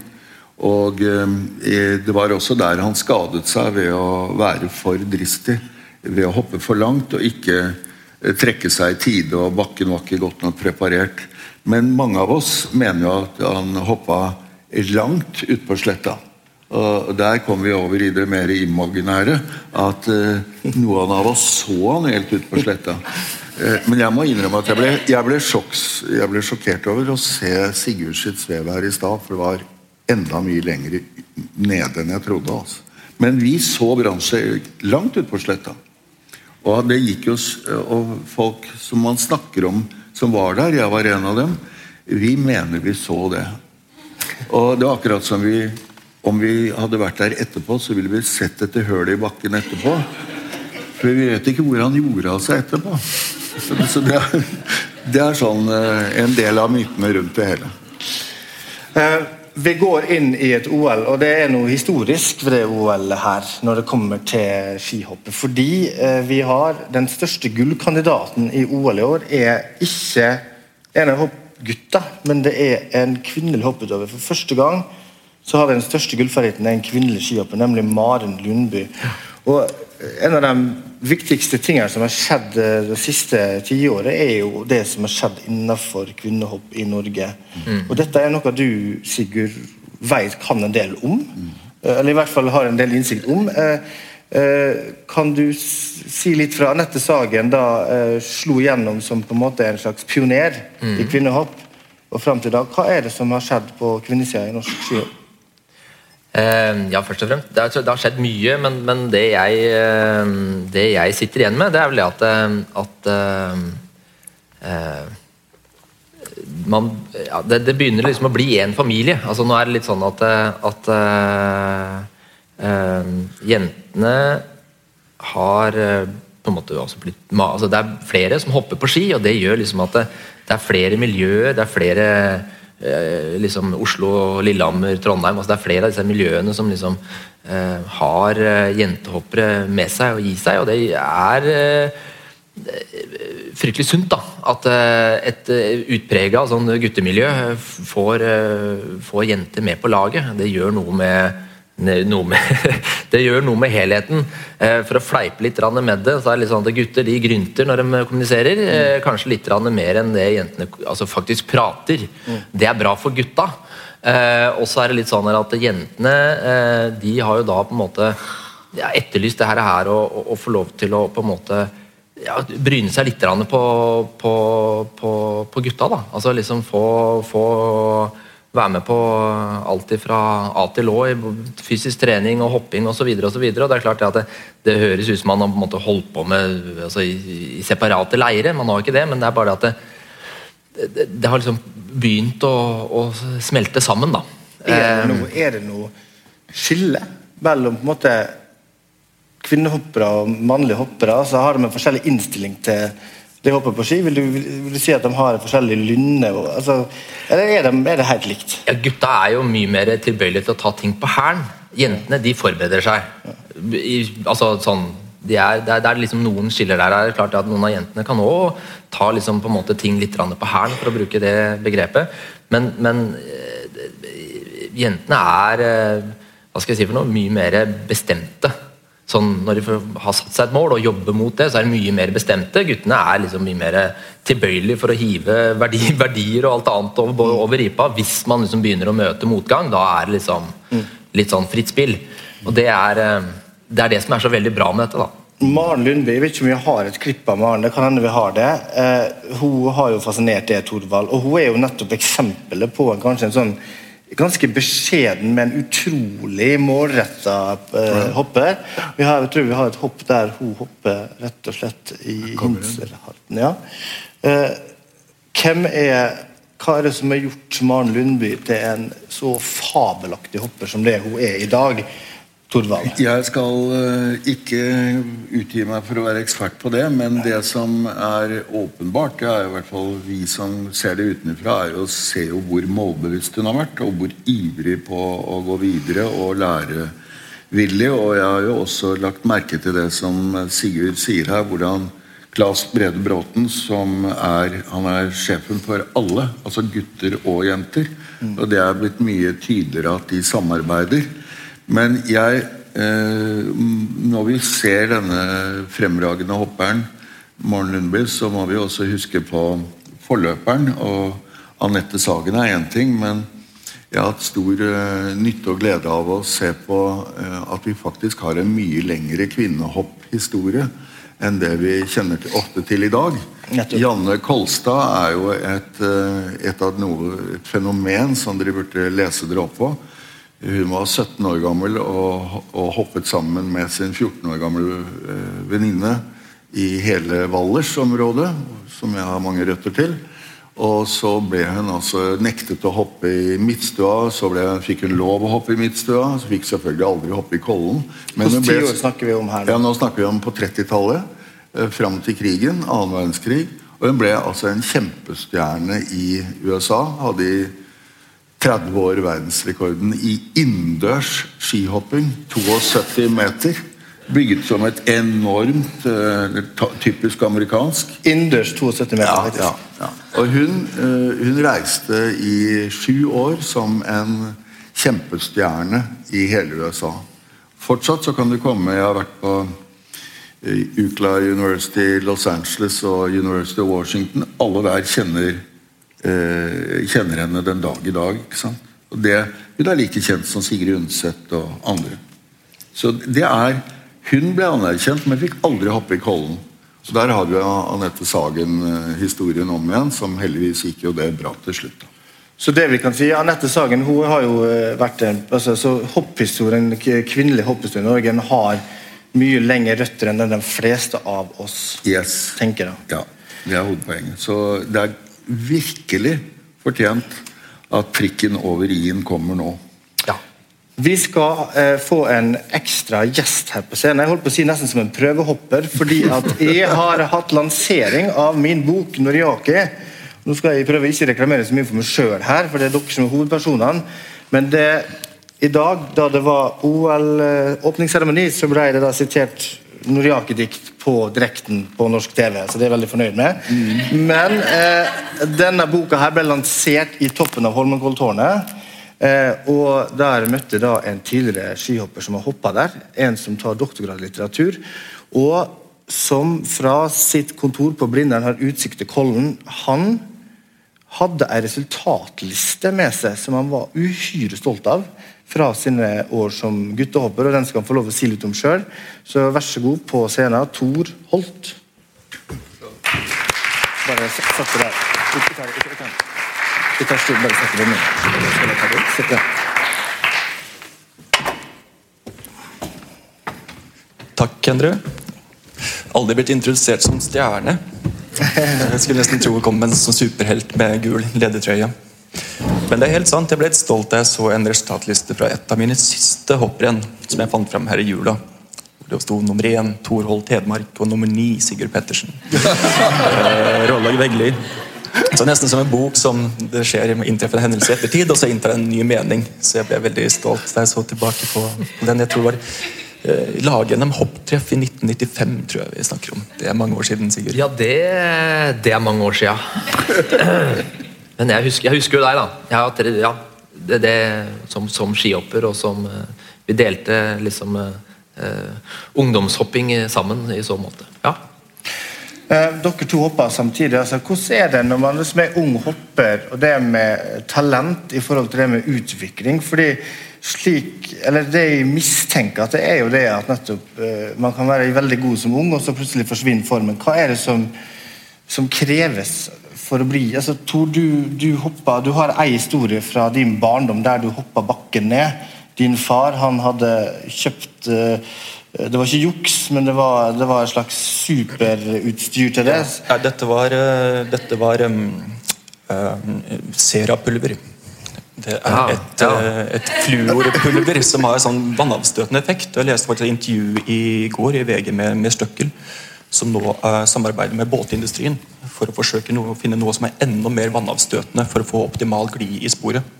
Og eh, det var også der han skadet seg ved å være for dristig. Ved å hoppe for langt og ikke eh, trekke seg i tide, og bakken var ikke godt nok preparert. Men mange av oss mener jo at han hoppa langt utpå sletta. Og der kom vi over i det mer imaginære. At eh, noen av oss så han helt ut på sletta. Eh, men jeg må innrømme at jeg ble, jeg, ble sjokks, jeg ble sjokkert over å se Sigurd sitt svev her i stad. For det var enda mye lenger nede enn jeg trodde. Altså. Men vi så Brannsøy langt ute på sletta. Og det gikk jo Og folk som man snakker om, som var der, jeg var en av dem, vi mener vi så det. Og det var akkurat som vi Om vi hadde vært der etterpå, så ville vi sett etter hølet i bakken etterpå. For vi vet ikke hvor han gjorde av seg etterpå. Så, det- er, det er sånn eh, en del av mytene rundt det hele. Vi går inn i et OL, og det er noe historisk ved det OL her når det kommer til skihoppet. Fordi eh, vi har den største gullkandidaten i OL i år er ikke en av hopp, gutter, men det er en kvinnelig hopputøver. For første gang så har vi den største gullferdigheten en kvinnelig skihopper, nemlig Maren Lundby. Og En av de viktigste tingene som har skjedd det siste tiåret, er jo det som har skjedd innenfor kvinnehopp i Norge. Mm. Og Dette er noe du, Sigurd, vet kan en del om. Mm. Eller i hvert fall har en del innsikt om. Eh, eh, kan du si litt fra Anette Sagen da eh, slo gjennom som på en måte en slags pioner mm. i kvinnehopp, og fram til i dag. Hva er det som har skjedd på kvinnesida i norsk skihopp? Uh, ja, først og fremst. Det har, det har skjedd mye, men, men det, jeg, uh, det, jeg, sitter igjen med, det er vel det at, eh, at uh, man, ja, det, det, begynner liksom å bli én familie. Altså Nå er det litt sånn at, at jentene har på en måte også blitt altså Det er flere som hopper på ski, og det gjør liksom at det, er flere miljøer, det er flere Eh, liksom Oslo, Lillehammer, Trondheim. altså Det er flere av disse miljøene som liksom eh, har eh, jentehoppere med seg og gir seg, og det er eh, fryktelig sunt da, at eh, et utprega sånn guttemiljø får, får jenter med på laget. Det gjør noe med med, det gjør noe med helheten. Eh, for å fleipe litt med det, så er det litt sånn at gutter de grynter når de kommuniserer. Eh, kanskje litt mer enn det jentene altså faktisk prater. Det er bra for gutta. Eh, og så er det litt sånn at jentene de har jo da på en måte ja, etterlyst det her og, få lov til å på en måte ja, bryne seg litt på, på, på, på gutta. da, altså liksom få, få være med på alt fra A til Å i fysisk trening og hopping osv. Det er klart at det, det, høres ut som man har på en måte holdt på med altså, i, i, separate leirer. Man har ikke det, men det er bare det at det, det, har liksom begynt å, å, smelte sammen. da. Er det, eh, noe, er det noe skille mellom på en måte kvinnehoppere og mannlige hoppere? Så har de en forskjellig innstilling til de hopper på ski? Vil du, vil du si at de har forskjellig lynne? Altså, eller er det, er det, helt likt? Ja, Gutta er jo mye mer tilbøyelige til å ta ting på hælen. Jentene de forbereder seg. I, altså sånn de er, det, er, det er liksom Noen skiller der. er klart at Noen av jentene kan òg ta liksom på en måte ting litt på hælen, for å bruke det begrepet. Men, men eh, jentene er eh, hva skal jeg si for noe, mye mer bestemte sånn, Når de har satt seg et mål og jobber mot det, så er de mye mer bestemte. Guttene er liksom mye mer tilbøyelige for å hive verdi, verdier og alt annet over, over ripa. Hvis man liksom begynner å møte motgang, da er det liksom litt sånn fritt spill. Og det er, eh, det er det som er så veldig bra med dette. da. Maren Lundby, jeg vet ikke om vi har et klipp av Maren. det kan hende vi har det. Eh, hun har jo fascinert det, Torvald. Og hun er jo nettopp eksempelet på en, kanskje en sånn ganske beskjeden, men utrolig målretta uh, hopper. Vi har, jeg tror vi har et hopp der hun hopper rett og slett i Hinselharten. Ja. Uh, hvem er hva er det som har gjort Maren Lundby til en så fabelaktig hopper som det hun er i dag? Torvald? Jeg skal eh, ikke utgi meg for å være ekspert på det, men det som er åpenbart, det er i hvert fall vi som ser det utenfra, er å se jo hvor målbevisst hun har vært, og hvor ivrig på å gå videre og lære villig. Og jeg har jo også lagt merke til det som Sigurd sier her, hvordan Claes Brede Bråten, som er, han er sjefen for alle, altså gutter og jenter. Mm. Og det er blitt mye tydeligere at de samarbeider. Men jeg eh, Når vi ser denne fremragende hopperen, Maren Lundby, så må vi også huske på forløperen. Og Anette Sagen er én ting, men jeg har hatt stor uh, nytte og glede av å se på uh, at vi faktisk har en mye lengre kvinnehopphistorie enn det vi kjenner til, ofte til i dag. Janne Kolstad er jo et, et, noe, et fenomen som dere burde lese dere opp på. Hun var 17 år gammel og, og hoppet sammen med sin 14 år gamle eh, venninne i hele Valdresområdet, som jeg har mange røtter til. Og så ble hun altså nektet å hoppe i Midtstua. Så ble, fikk hun lov å hoppe i Midtstua. Så fikk selvfølgelig aldri hoppe i Kollen. Hvilke tiår snakker vi om her nå? Ja, nå snakker vi om på 30-tallet. Eh, fram til krigen, annen verdenskrig. Og hun ble altså en kjempestjerne i USA. Hadde i 30 år verdensrekorden i innendørs skihopping. 72 meter. bygget som et enormt eh, typisk amerikansk. Innendørs 72 meter, Ja, ja, ja. Og hun, eh, hun reiste i sju år som en kjempestjerne i hele USA. Fortsatt så kan du komme Jeg har vært på eh, UCLA University Los Angeles og University of Washington. Alle der kjenner, kjenner henne den dag i dag. ikke sant? Og det, Hun er like kjent som Sigrid Undset og andre. Så det er Hun ble anerkjent, men fikk aldri hoppe i Kollen. Så Der har du Anette Sagen-historien om igjen, som heldigvis gikk jo det bra til slutt. Så det vi kan si, Anette Sagen hun har jo eh, vært en altså, så hopphistorien, Kvinnelig hopphistorie i Norge har mye lengre røtter enn de fleste av oss Yes. tenker. da. Ja, det er hovedpoenget. Så det er virkelig fortjent at prikken over i-en kommer nå. Ja. Vi skal eh, få en ekstra gjest her på scenen. Jeg holdt på å si nesten som en prøvehopper, fordi at jeg har hatt lansering av min bok 'Noriaki'. Nå skal jeg prøve ikke reklamere så mye for meg sjøl her, for det er dere som er hovedpersonene. Men det, i dag, da det var OL-åpningsseremoni, så ble det da sitert Noriaki-dikt på direkten på norsk TV, så det er jeg veldig fornøyd med. Men eh, denne boka her ble lansert i toppen av Holmenkolltårnet. Eh, og der møtte jeg da en tidligere skihopper som har hoppa der. En som tar doktorgrad i litteratur. Og som fra sitt kontor på Blindern har utsikt til Kollen. Han hadde en resultatliste med seg som han var uhyre stolt av fra sine år som guttehopper, og den skal han få lov å si litt om sjøl. Så vær så god på scenen, Tor Holt. Bare sett der. Ikke ta ikke det. Takk, Endre. Aldri blitt introdusert som stjerne. Jeg skulle nesten tro å komme en sånn superhelt med gul ledertrøye. Men det er helt sant, jeg ble litt stolt da jeg så en resultatliste fra et av mine siste hopprenn som jeg fant fram her i jula. Det sto nummer én Tor Holt Hedmark og nummer ni Sigurd Pettersen. Eh, Rollag Vegli. Så nesten som en bok som det skjer inntreffer en hendelse i ettertid, og så inntar en ny mening. Så jeg ble veldig stolt da jeg så tilbake på den jeg tror var eh, lag-NM hopptreff i 1995, tror jeg vi snakker om. Det er mange år siden, Sigurd. Ja, det, det er mange år sia. Men jeg husker, jeg husker jo deg, da. Tre- ja, det, det, som, som skihopper, og som eh, Vi delte liksom eh, eh, ungdomshopping sammen i så måte. Ja. Eh, dere to hopper samtidig. Altså, hvordan er det når man liksom er ung hopper, og det med talent i forhold til det med utvikling? Fordi slik, eller Det jeg mistenker, at det er jo det at nettopp eh, man kan være veldig god som ung, og så plutselig forsvinner formen. Hva er det som, som kreves for å bli altså, Tor, du, du, hoppa, du har ei historie fra din barndom der du hoppa bakken ned. Din far han hadde kjøpt eh, Det var ikke juks, men det var, det var et slags superutstyr til det. Ja, dette var, eh, dette var um, um, Serapulver. Det er Ja, et, ja. et fluorpulver som har sånn vannavstøtende effekt. Jeg leste faktisk et intervju i går i VG med, med Støkkel, som nå uh, samarbeider med båtindustrien for å forsøke noe, å finne noe som er enda mer vannavstøtende for å få optimal glid i sporet.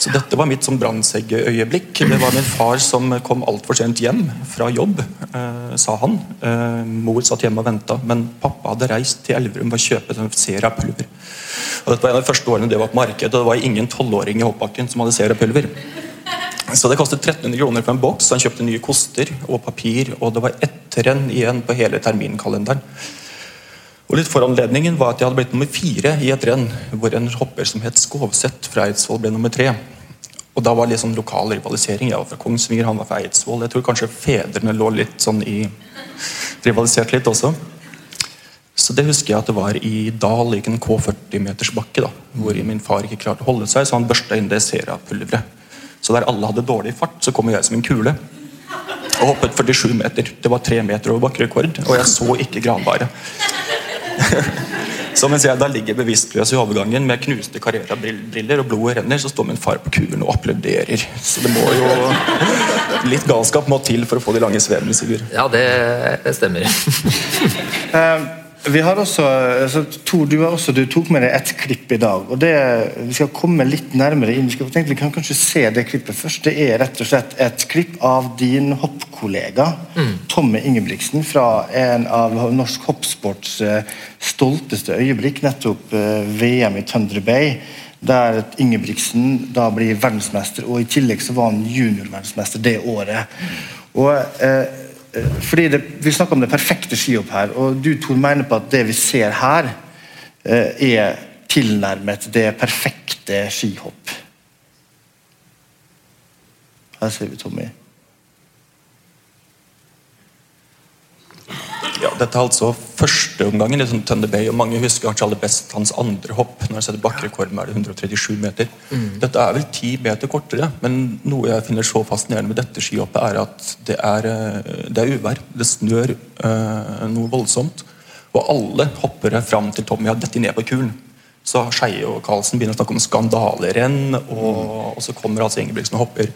Så dette var mitt sånn brannseggeøyeblikk. Det var min far som kom altfor sent hjem fra jobb, uh, sa han. Uh, mor satt hjemme og venta, men pappa hadde reist til Elverum for å kjøpe sånn Serapulver. Og dette var en av de første årene det var på markedet, og det var ingen tolvåring i hoppbakken som hadde Serapulver. Så det kostet 1300 kroner for en boks. Han kjøpte nye koster og papir, og det var ett renn igjen på hele terminkalenderen. Og litt Foranledningen var at jeg hadde blitt nummer fire i et renn hvor en hopper som het Skovseth fra Eidsvoll ble nummer tre. Og da var det litt sånn lokal rivalisering. Jeg var fra Kongsvinger, han var fra Eidsvoll. Jeg tror kanskje fedrene lå litt sånn i Rivalisert litt også. Så det husker jeg at det var i Dal, i en K40-metersbakke, da, hvor min far ikke klarte å holde seg, så han børsta inn det Serapulveret. Så der alle hadde dårlig fart, så kom jeg som en kule. Og hoppet 47 meter. Det var tre meter over bakkerekord, og jeg så ikke granbaret. Så mens jeg da ligger bevisstløs i overgangen med knuste Carrera-briller og blodet renner, så står min far på kuren og applauderer. Så det må jo Litt galskap må til for å få de lange svevene, Sigurd. Ja, det, det stemmer. Eh, vi har også, altså, Tor, du, også, du tok med deg et klipp i dag. og det, Vi skal komme litt nærmere inn. Vi skal tenke, vi kan kanskje se det klippet først. Det er rett og slett et klipp av din hoppkollega mm. Tomme Ingebrigtsen fra en av norsk hoppsports uh, stolteste øyeblikk, nettopp uh, VM i Thunder Bay. Der Ingebrigtsen da blir verdensmester, og i tillegg så var han juniorverdensmester det året. Og uh, Eh, fordi det, Vi snakker om det perfekte skihopp her, og du Tor, mener på at det vi ser her, eh, er tilnærmet det perfekte skihopp. Her ser vi Tommy. Ja, dette er altså første omgangen i sånn Thunder Bay, og mange husker kanskje aller best hans andre hopp. når jeg setter bakkerekorden, er det 137 meter. Mm. Dette er vel 10 meter kortere, men noe jeg finner så fascinerende med dette skihoppet, er at det er, eh, det er uvær. Det snør øh, noe voldsomt. Og alle hoppere fram til Tommy har dette ned på kulen. Så Skeie og Karlsen begynner å snakke om skandalerenn, og, og så kommer altså Ingebrigtsen og hopper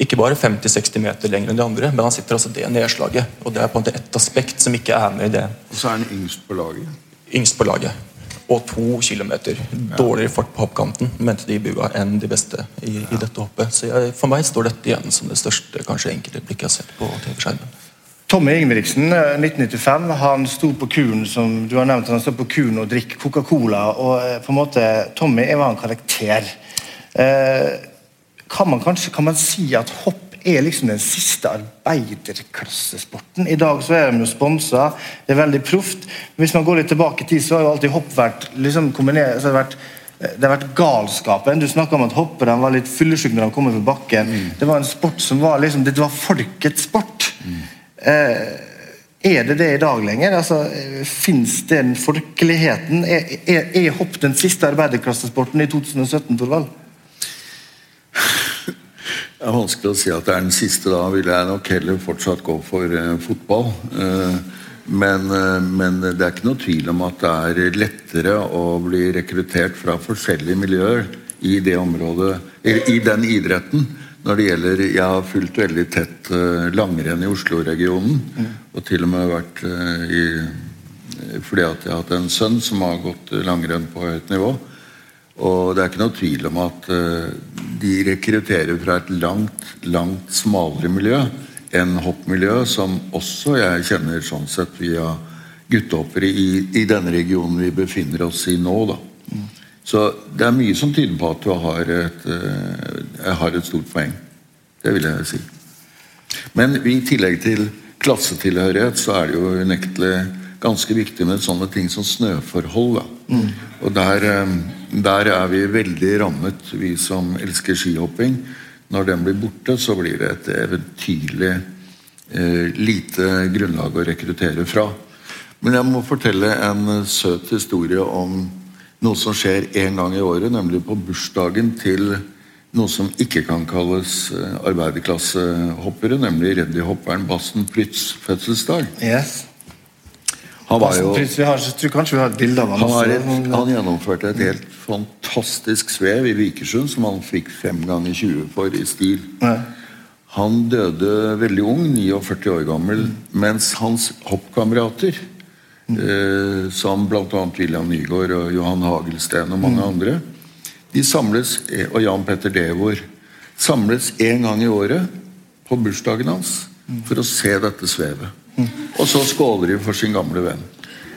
ikke bare 50-60 meter lenger enn de andre, men han sitter altså det nedslaget. og Det er på en måte ett aspekt som ikke er med i det. Og så er han yngst på laget? Yngst på laget. Og to kilometer. Dårligere fart på hoppkanten, mente de i bua, enn de beste i, i dette hoppet. Så jeg, For meg står dette igjen som det største kanskje enkeltøyeblikket jeg har sett på TV-skjermen. Tommy Ingebrigtsen, 1995, eh, han sto på kuren som du har nevnt, han stod på kuren og drikker Coca-Cola. og eh, på en måte, Tommy var en karakter. Eh, kan man kanskje kan man si at hopp er liksom den siste arbeiderklassesporten. I dag så er de jo sponsa, det er veldig proft. Hvis man går litt tilbake i tid, så har jo alltid hopp vært liksom kombinert så har det vært det har vært galskapen. Du snakka om at hopperne var litt fyllesyke når de kom over bakken. Mm. Det var en sport som var liksom, det var folkets sport. Mm. Eh, er det det i dag lenger? Altså, Fins den folkeligheten? Er, er, er hopp den siste arbeiderklassesporten i 2017, Torvald? Det er vanskelig å si at det er den siste. Da vil jeg nok heller fortsatt gå for uh, fotball. Uh, men, uh, men, det er ikke noe tvil om at det er lettere å bli rekruttert fra forskjellige miljøer i det området, i den idretten. Når det gjelder Jeg har fulgt veldig tett langrenn i Oslo-regionen. Mm. Og til og med vært i Fordi at jeg har hatt en sønn som har gått langrenn på høyt nivå. Og det er ikke noe tvil om at de rekrutterer fra et langt, langt smalere miljø enn hoppmiljøet, som også jeg kjenner sånn sett via guttehoppere i, i denne regionen vi befinner oss i nå. da. Så det er mye som tyder på at du har et, uh, har et stort poeng. Det vil jeg si. Men i tillegg til klassetilhørighet så er det jo unektelig ganske viktig med sånne ting som snøforhold. da. Mm. Og der, um, der er vi veldig rammet, vi som elsker skihopping. Når den blir borte, så blir det et eventyrlig eh, lite grunnlag å rekruttere fra. Men jeg må fortelle en søt historie om noe som skjer én gang i året, nemlig på bursdagen til noe som ikke kan kalles eh, arbeiderklassehoppere, nemlig rallyhopperen Bassen Prytz fødselsdag. Yes. Jo vi har, tror kanskje vi har et bilde av ham. Han, han, gjennomførte et helt fantastisk svev i Vikersund som han fikk fem ganger 20 for i stil. Ja. Han døde veldig ung, 49 år gammel, mens hans hoppkamerater, mm. eh, som bl.a. William Nygaard og Johan Hagelsten og mange mm. andre, de samles, eh, og Jan Petter Devor, samles en gang i året på bursdagen hans mm. for å se dette svevet. Og så skåler de for sin gamle venn.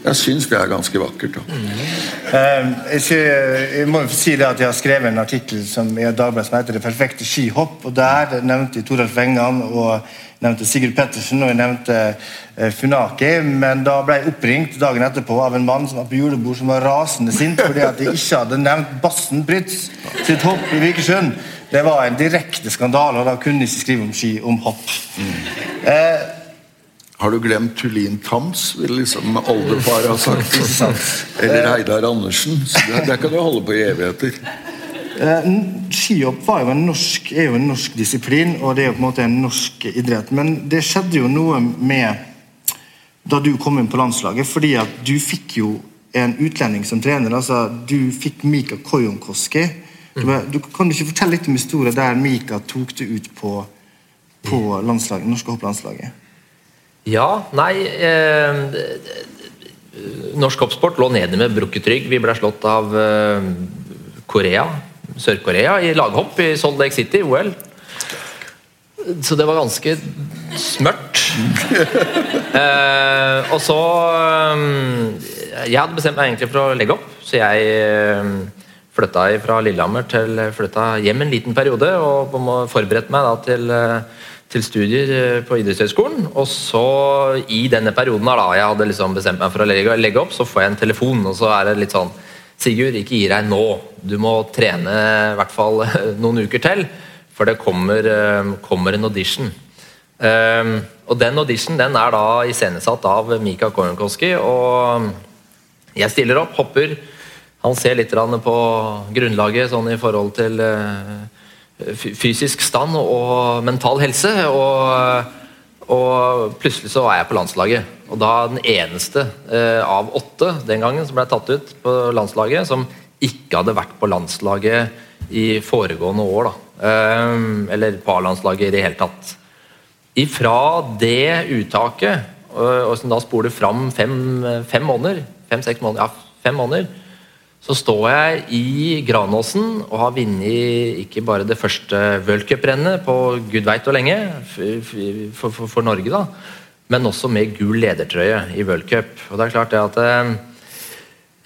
Jeg syns det er ganske vakkert. Mm. Jeg, må jo si det at jeg har skrevet en artikkel som i Dagbladet som heter 'Det perfekte skihopp'. og Der nevnte jeg Toralf Wengan og nevnte Sigurd Pettersen og jeg nevnte eh, Funaki. Men da ble jeg oppringt dagen etterpå av en mann som var på julebord som var rasende sint fordi at jeg ikke hadde nevnt Bassen Brytz sitt hopp i Vikersund. Det var en direkte skandale, og da kunne jeg ikke skrive om ski om hopp. Mm. Eh, har du glemt Tullin Tams, vil liksom oldeparet ha sagt. Eller Heidar Andersen. Så det, det kan du holde på i evigheter. Skihopp var jo norsk, er jo en norsk disiplin, og det er jo på en måte en norsk idrett. Men det skjedde jo noe med da du kom inn på landslaget, fordi at du fikk jo en utlending som trener. altså Du fikk Mika Kojonkoski. Du, du, kan du ikke fortelle litt om historien der Mika tok det ut på, på landslaget, norske hopplandslaget? Ja, nei eh, norsk hoppsport lå nede med brukket rygg. Vi ble slått av eh, Korea, Sør-Korea i laghopp i Salt Lake City, OL. Så det var ganske smørt. eh, og så um, Jeg hadde bestemt meg egentlig for å legge opp, så jeg uh, flytta fra Lillehammer til flytta hjem en liten periode og forberedte meg da til til studier eh, på idrettshøyskolen. Og så, i denne perioden da jeg hadde liksom bestemt meg for å legge, opp, så får jeg en telefon, og så er det litt sånn Sigurd, ikke gi deg nå. Du må trene i hvert fall noen uker til, for det kommer, eh, kommer en audition. Um, og den audition den er da iscenesatt av Mika Korenkoski, og jeg stiller opp, hopper. Han ser litt på grunnlaget sånn i forhold til uh, fysisk stand og mental helse. Og, og, plutselig så var jeg på landslaget. Og da den eneste eh, av åtte den gangen som ble tatt ut på landslaget, som ikke hadde vært på landslaget i foregående år. da. Eh, eller på A-landslaget i det hele tatt. Ifra det uttaket, og, og som da spoler fram fem, fem måneder, fem-seks måneder, ja, fem måneder, så står jeg i Granåsen og har vunnet ikke bare det første worldcuprennet på gud veit hvor lenge for, for, for, Norge, da, men også med gul ledertrøye i worldcup. Og det er klart det at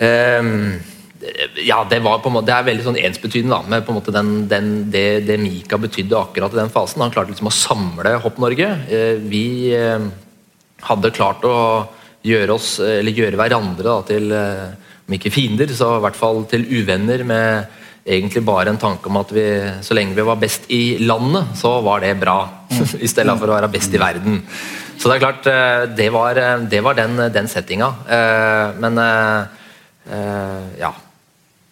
eh, ja, det, var på en måte, det er veldig sånn ensbetydende da, med på en måte den, den, det, det, Mika betydde akkurat i den fasen. Han klarte liksom å samle Hopp-Norge. Eh, vi eh, hadde klart å gjøre oss, eller gjøre hverandre da, til eh, om ikke fiender, så i hvert fall til uvenner med egentlig bare en tanke om at vi, så lenge vi var best i landet, så var det bra. I stedet for å være best i verden. Så det er klart, eh, det var, eh, det var den, den settinga. Eh, men ja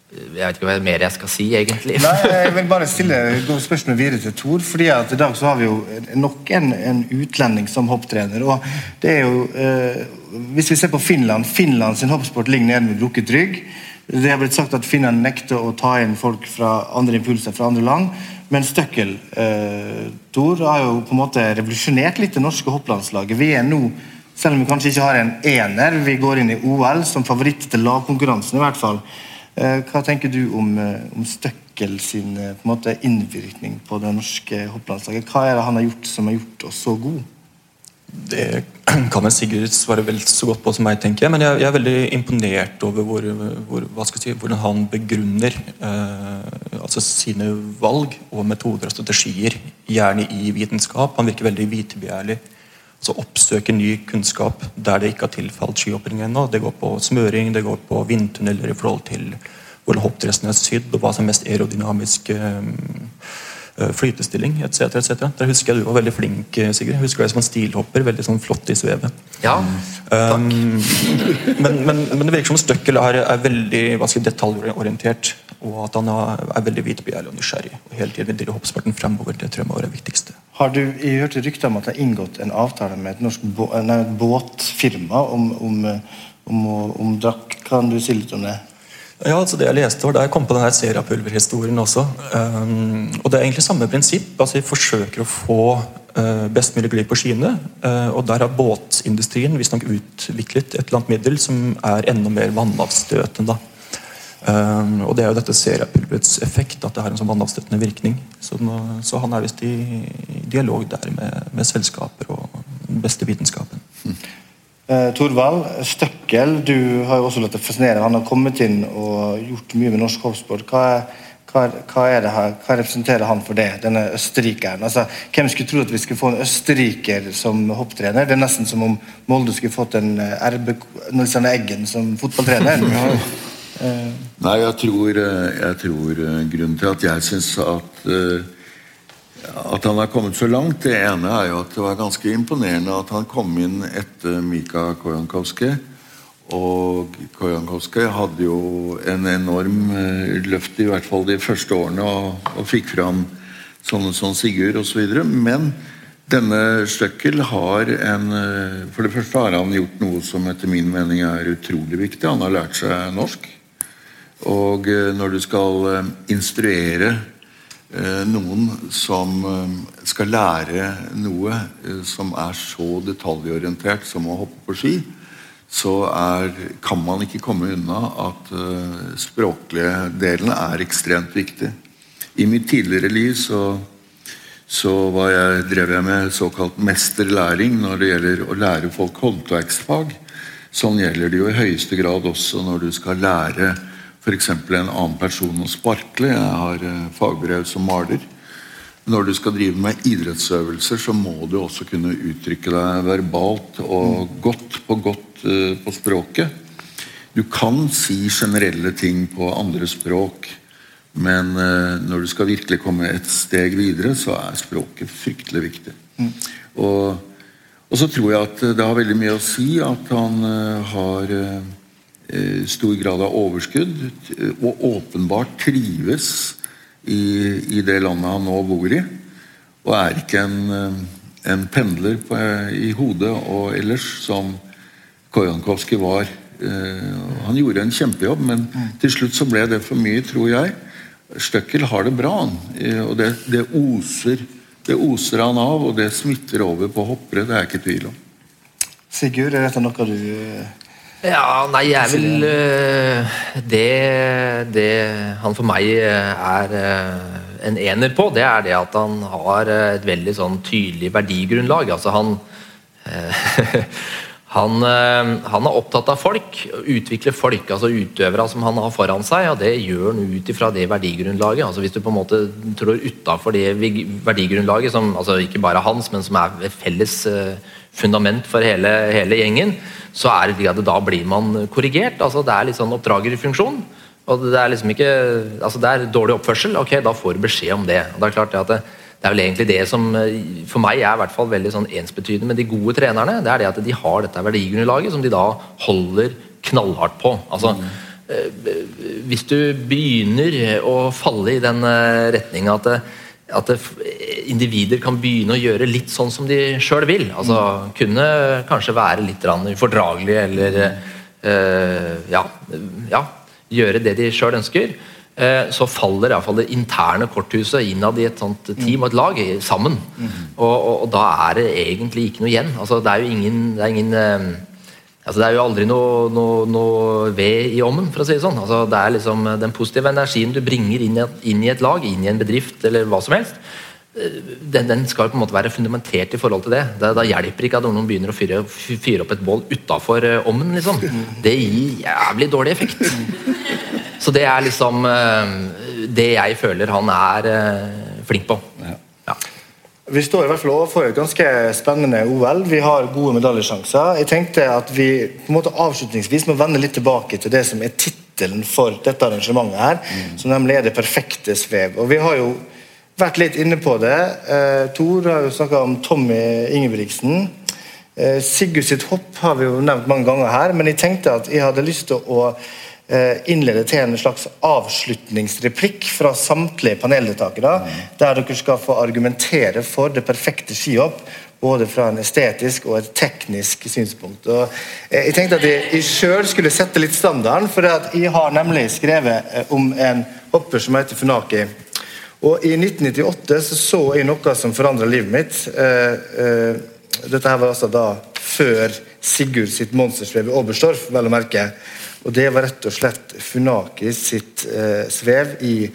jeg vet ikke hva mer jeg skal si, egentlig. Nei, Jeg vil bare stille spørsmål videre til Tor. fordi at I dag så har vi jo nok en, en utlending som hopptrener. og det er jo, eh, Hvis vi ser på Finland Finland sin hoppsport ligger nede med brukket rygg. Det har blitt sagt at Finland nekter å ta inn folk fra andre impulser fra andre land. Men Støkkel eh, Tor har jo på en måte revolusjonert litt det norske hopplandslaget. Vi er nå, selv om vi kanskje ikke har en ener, vi går inn i OL som favoritt til lagkonkurransen i hvert fall. Eh, hva tenker du om, eh, om Støkkel sin på en måte, innvirkning på det norske hopplandslaget? Hva er det han har gjort som har gjort oss så gode? Det kan vel Sigurd svare vel så godt på som meg, tenker jeg. Men jeg, jeg er veldig imponert over hvor, hvor, si, hvordan han begrunner eh, altså sine valg og metoder og strategier, gjerne i vitenskap. Han virker veldig vitebegjærlig altså oppsøke ny kunnskap der det ikke har tilfalt skihopping ennå. Det går på smøring, det går på vindtunneler i forhold til hvordan hoppdressen er sydd, og hva som er mest aerodynamisk um, flytestilling etc. etc. Der husker jeg du var veldig flink, eh, Sigrid. Jeg husker deg som en stilhopper. Veldig sånn flott i svevet. Ja, takk. Um, men, men, men, det virker som Støkkel er, er veldig hva skal detaljorientert. Og at han er veldig vitebegjærlig og nysgjerrig. Og hele tiden vil drive hoppsporten fremover. Det tror jeg må være det viktigste. Har du jeg hørte rykter om at det har inngått en avtale med et norsk nei, båtfirma om, om, om, om drakk? Kan du si litt om det? Ja, altså det jeg leste var da jeg kom på denne Serapulver-historien også. Um, og Det er egentlig samme prinsipp. altså Vi forsøker å få uh, best mulig glid på skiene. Uh, og Der har båtindustrien visstnok utviklet et eller annet middel som er enda mer vannavstøtende. Um, og Det er jo dette seriepulverets effekt, at det har en sånn vannavstøttende virkning. Så, nå, så, han er visst i, i, dialog der med, med, selskaper og den beste vitenskapen. Mm. Torvald Støkkel, du har jo også latt deg fascinere. Han har kommet inn og gjort mye med norsk hoppsport. Hva, hva, hva, hva, representerer han for det, denne østerrikeren? Altså, hvem skulle tro at vi skulle få en østerriker som hopptrener? Det er nesten som om Molde skulle fått en eh, RB Nilsson Eggen som fotballtrener. Eh, Nei, jeg tror, eh, jeg tror, eh, grunnen til at jeg syns at at han har kommet så langt, det ene er jo at det var ganske imponerende at han kom inn etter Mika Kojankowski. Og Kojankowski hadde jo en enorm løft, i hvert fall de første årene, og, og fikk fram sånne som Sigurd osv. Men denne Støkkel har en For det første har han gjort noe som etter min mening er utrolig viktig. Han har lært seg norsk. Og eh, når du skal eh, instruere eh, noen som skal lære noe som er så detaljorientert som å hoppe på ski, så er, kan man ikke komme unna at språklige delen er ekstremt viktig. I mitt tidligere liv så, så jeg, drev jeg med såkalt mesterlæring når det gjelder å lære folk håndverksfag. Sånn gjelder det jo i høyeste grad også når du skal lære f.eks. en annen person å sparkle. Jeg har uh, fagbrev som maler. Når du skal drive med idrettsøvelser, så må du også kunne uttrykke deg verbalt og godt på godt uh, på språket. Du kan si generelle ting på andre språk, men uh, når du skal virkelig komme et steg videre, så er språket fryktelig viktig. Mm. Og, og, så tror jeg at det har veldig mye å si at han har stor grad av overskudd og åpenbart trives i, i, det landet han nå bor i. Og er ikke en, en pendler på, i hodet og ellers som Kojankowski var eh, Han gjorde en kjempejobb, men til slutt så ble det for mye, tror jeg. Støkkel har det bra, eh, og det, det, oser, det oser han av, og det smitter over på hoppere. Det er jeg ikke tvil om. Sigurd, er dette noe du eh, ja, nei, jeg vil det, det han for meg er en ener på, det er det at han har et veldig sånn tydelig verdigrunnlag. Altså han Han, eh, han, er opptatt av folk, utvikle folk, altså utøvere som han har foran seg. og Det gjør han ut ifra det verdigrunnlaget. altså Hvis du på en måte trår utafor det verdigrunnlaget, som altså ikke bare hans, men som er felles eh, fundament for hele, hele gjengen, så er det at da blir man korrigert. altså Det er litt sånn oppdragerfunksjon. og Det er liksom ikke, altså det er dårlig oppførsel, ok, da får du beskjed om det. og det er klart det at det, det er vel egentlig det som eh, for meg er i hvert fall veldig sånn ensbetydende med de gode trenerne. Det er det at de har dette verdigrunnlaget som de da holder knallhardt på. Altså, mm. Hvis du begynner å falle i den retninga at, at individer kan begynne å gjøre litt sånn som de sjøl vil, altså kunne kanskje være litt ufordragelige eller øh, ja, ja, gjøre det de sjøl ønsker, Eh, så faller iallfall det interne korthuset innad i et sånt team og et lag sammen. Mm. Og, og, og, da er det egentlig ikke noe igjen. Altså, det er jo ingen, det er ingen eh, altså, Det er jo aldri noe, noe, noe, ved i ommen, for å si det sånn. Altså, det er liksom Den positive energien du bringer inn i, inn i, et lag, inn i en bedrift eller hva som helst, eh, den, den skal på en måte være fundamentert i forhold til det. Da, da hjelper ikke at noen begynner å fyre, fyre opp et bål utafor ommen. Liksom. Det gir jævlig dårlig effekt. Så det er liksom eh, det jeg føler han er eh, flink på. Vi står i hvert fall overfor et ganske spennende OL. Vi har gode medaljesjanser. Jeg tenkte at vi på en måte avslutningsvis må vende litt tilbake til det som er tittelen for dette arrangementet, her, mm. som nemlig er det perfekte svev. Og Vi har jo vært litt inne på det. Eh, Tor har jo snakka om Tommy Ingebrigtsen. Eh, Sigurd sitt hopp har vi jo nevnt mange ganger her, men jeg tenkte at jeg hadde lyst til å innlede til en slags avslutningsreplikk fra samtlige paneldeltakere, der dere skal få argumentere for det perfekte skihopp, både fra en estetisk og et teknisk synspunkt. Og eh, jeg tenkte at jeg sjøl skulle sette litt standarden, for jeg har nemlig skrevet eh, om en hopper som heter Funaki. Og I 1998 så, så jeg noe som forandra livet mitt. Dette her var altså da før Sigurd sitt monstersvev i Oberstdorf, vel å merke. Og Det var rett og slett Funaki sitt eh, svev i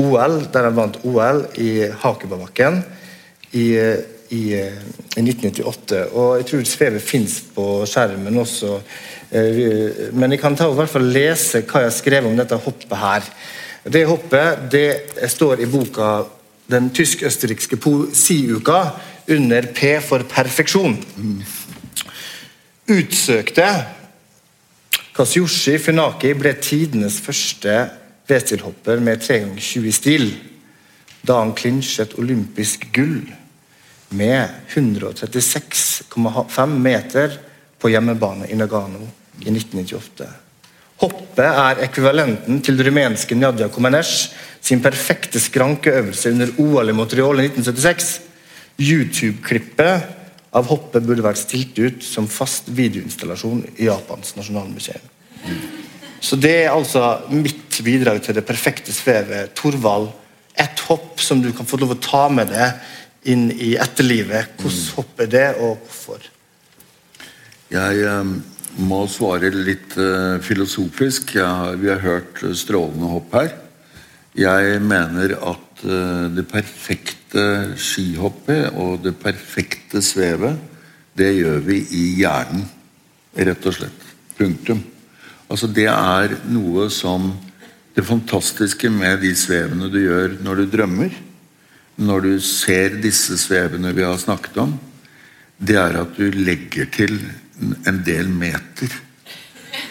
OL, der han vant OL i Hakebabakken i, i, i, 1998. Og Jeg tror svevet fins på skjermen også. Eh, men jeg kan ta og i hvert fall lese hva jeg har skrevet om dette hoppet her. Det hoppet det står i boka Den tysk-østerrikske poesiuka under P for perfeksjon. Utsøkte Kasiyoshi Funaki ble tidenes første V-stilhopper med 3 ganger 20 stil da han klinsjet olympisk gull med 136,5 meter på hjemmebane i Nagano i 1998. Hoppet er ekvivalenten til det rumenske Nadia Komenesh sin perfekte skrankeøvelse under OL i Montreal i 1976. YouTube-klippet av hoppet burde vært stilt ut som fast videoinstallasjon i Japans nasjonalmuseum. Så det er altså mitt bidrag til det perfekte svevet. Torvald, ett hopp som du kan få lov å ta med deg inn i etterlivet. Hvordan hopp er det, og hvorfor? Jeg, ehm, må svare litt uh, filosofisk. Har, vi har hørt strålende hopp her. Jeg mener at det perfekte skihoppet og det perfekte svevet, det gjør vi i hjernen. Rett og slett. Punktum. Altså Det er noe som Det fantastiske med de svevene du gjør når du drømmer, når du ser disse svevene vi har snakket om, det er at du legger til en del meter.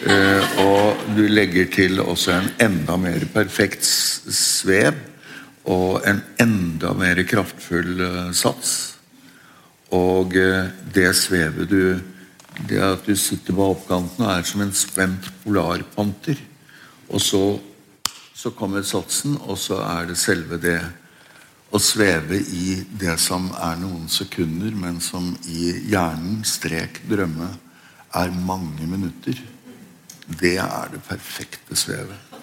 Uh, og du legger til også en enda mer perfekt svev og en enda mer kraftfull uh, sats. Og uh, det svevet du Det at du sitter på oppkanten og er som en spent polarpanter. Og så, så kommer satsen, og så er det selve det å sveve i det som er noen sekunder, men som i hjernen, strek drømme, er mange minutter. Det er det perfekte svevet.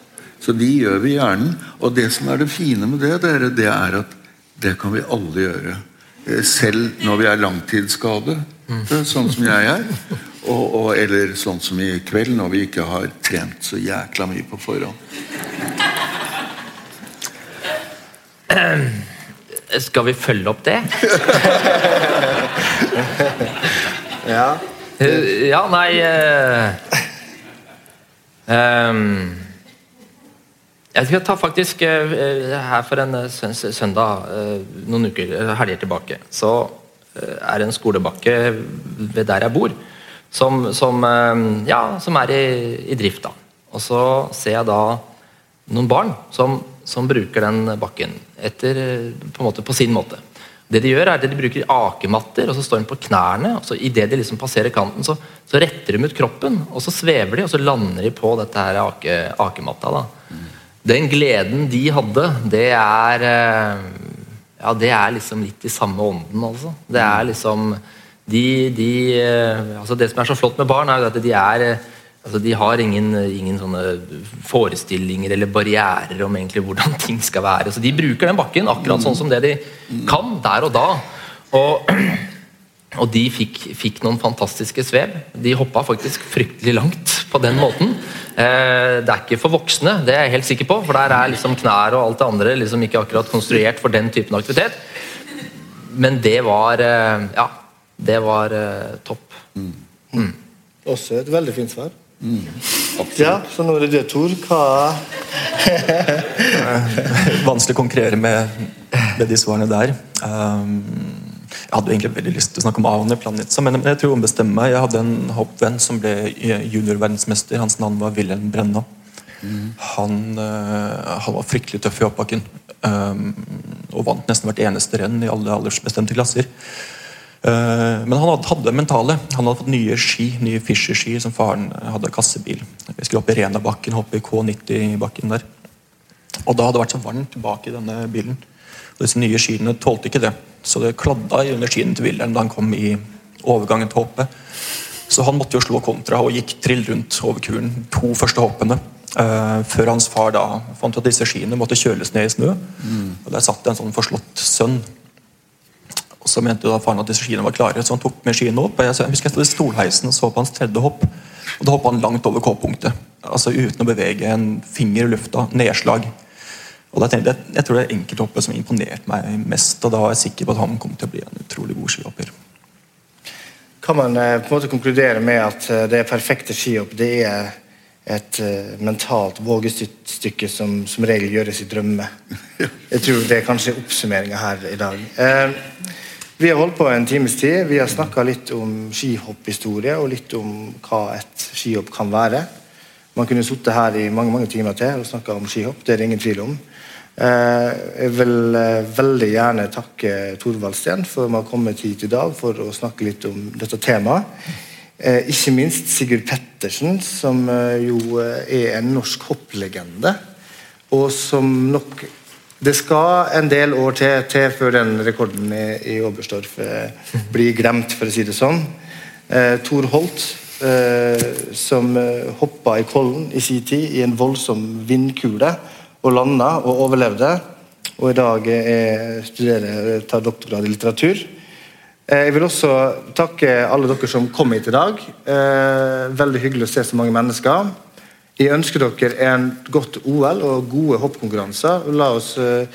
Så de gjør vi i hjernen. Og det som er det fine med det, dere, det er at det kan vi alle gjøre. Eh, selv når vi er langtidsskade, eh, sånn som jeg er. Og, og, eller sånn som i kveld, når vi ikke har trent så jækla mye på forhånd. Skal vi følge opp det? Ja. Eh, Ja, nei uh, ehm, Jeg skal ta faktisk eh, eh, Her for en eh, søndag noen uker, helger tilbake, så er det en skolebakke ved der jeg bor, som, som, ja, som er i, i drift. da. Og så ser jeg da noen barn som, som bruker den bakken etter, på, måte, på sin måte. Det De gjør er at de bruker akematter, og så står de på knærne. og så Idet de liksom passerer kanten, så, så retter de ut kroppen, og så svever de, og så lander de på dette her ake, akematta. da. Den gleden de hadde, det er eh, Ja, det er liksom litt i samme ånden, altså. Det er liksom de, de eh, altså Det som er så flott med barn, er jo at de er eh, Altså, De har ingen, ingen sånne forestillinger eller barrierer om egentlig hvordan ting skal være. Så De bruker den bakken akkurat sånn som det de kan der og da. Og, og de fikk, fikk noen fantastiske svev. De hoppa faktisk fryktelig langt på den måten. Eh, det er ikke for voksne, det er jeg helt sikker på, for der er liksom knær og alt det andre liksom ikke akkurat konstruert for den typen aktivitet. Men det var eh, Ja, det var eh, topp. Også et veldig fint svar. Ja, så nå er det det, Tor. Hva Vanskelig å konkurrere med, med de svarene der. Um, jeg hadde egentlig veldig lyst til å snakke om Aune Planica, men jeg tror hun ombestemmer meg. Jeg hadde en hoppvenn som ble juniorverdensmester. Hans navn var Wilhelm Brenna. Han, eh, han var fryktelig tøff i hoppbakken. Um, og vant nesten hvert eneste renn i alle aldersbestemte klasser. Eh, men han hadde det mentale. Han hadde fått nye ski, nye Fischer-ski som faren hadde kassebil. Vi skulle opp i Renabakken, hoppe i K90-bakken der. Og da hadde det vært så varmt bak i denne bilen. Og disse nye skiene tålte ikke det. Så det kladda under skiene til Wilhelm da han kom i overgangen til hoppet. Så han måtte jo slå kontra og gikk trill rundt over kuren to første hoppene. Uh, før hans far da fant at disse skiene måtte kjøles ned i snø. Og Der satt det en sånn forslått sønn og så mente da faren at disse skiene var klare, så han tok med skiene opp. og Jeg, jeg husker jeg stod i stolheisen og så på hans tredje hopp. og Da hoppa han langt over K-punktet. Altså Uten å bevege en finger i lufta. Nedslag. Og da Jeg jeg tror det er enkelthoppet som imponerte meg mest. Og da var jeg sikker på at han kom til å bli en utrolig god skihopper. Kan man eh, på en måte konkludere med at eh, det perfekte skihopp det er et eh, mentalt vågestykke som som regel gjøres i drømme? Jeg tror det er kanskje oppsummeringa her i dag. Vi har holdt på en times tid. Vi har snakka litt om skihopphistorie og litt om hva et skihopp kan være. Man kunne sittet her i mange mange timer til og snakka om skihopp. Det er det ingen tvil om. Eh, jeg vil eh, veldig gjerne takke Torvald Steen for å ha kommet hit i dag for å snakke litt om dette temaet. Eh, ikke minst Sigurd Pettersen, som jo er en norsk hopplegende. Og som nok Det skal en del år til, til før den rekorden i, i Oberstdorf blir glemt, for å si det sånn. Tor Holt, som hoppa i Kollen i sin tid i en voldsom vindkule og landa og overlevde. Og i dag jeg studerer, tar doktorgrad i litteratur. Eh, Jeg vil også takke alle dere som kom hit i dag. Eh, Veldig hyggelig å se så mange mennesker. Jeg ønsker dere en godt OL og gode hoppkonkurranser. Oss, eh,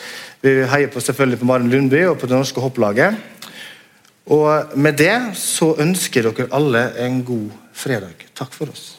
vi heier på selvfølgelig på Maren Lundby og på det norske hopplaget. Og med det så ønsker dere alle en god fredag. Takk for oss.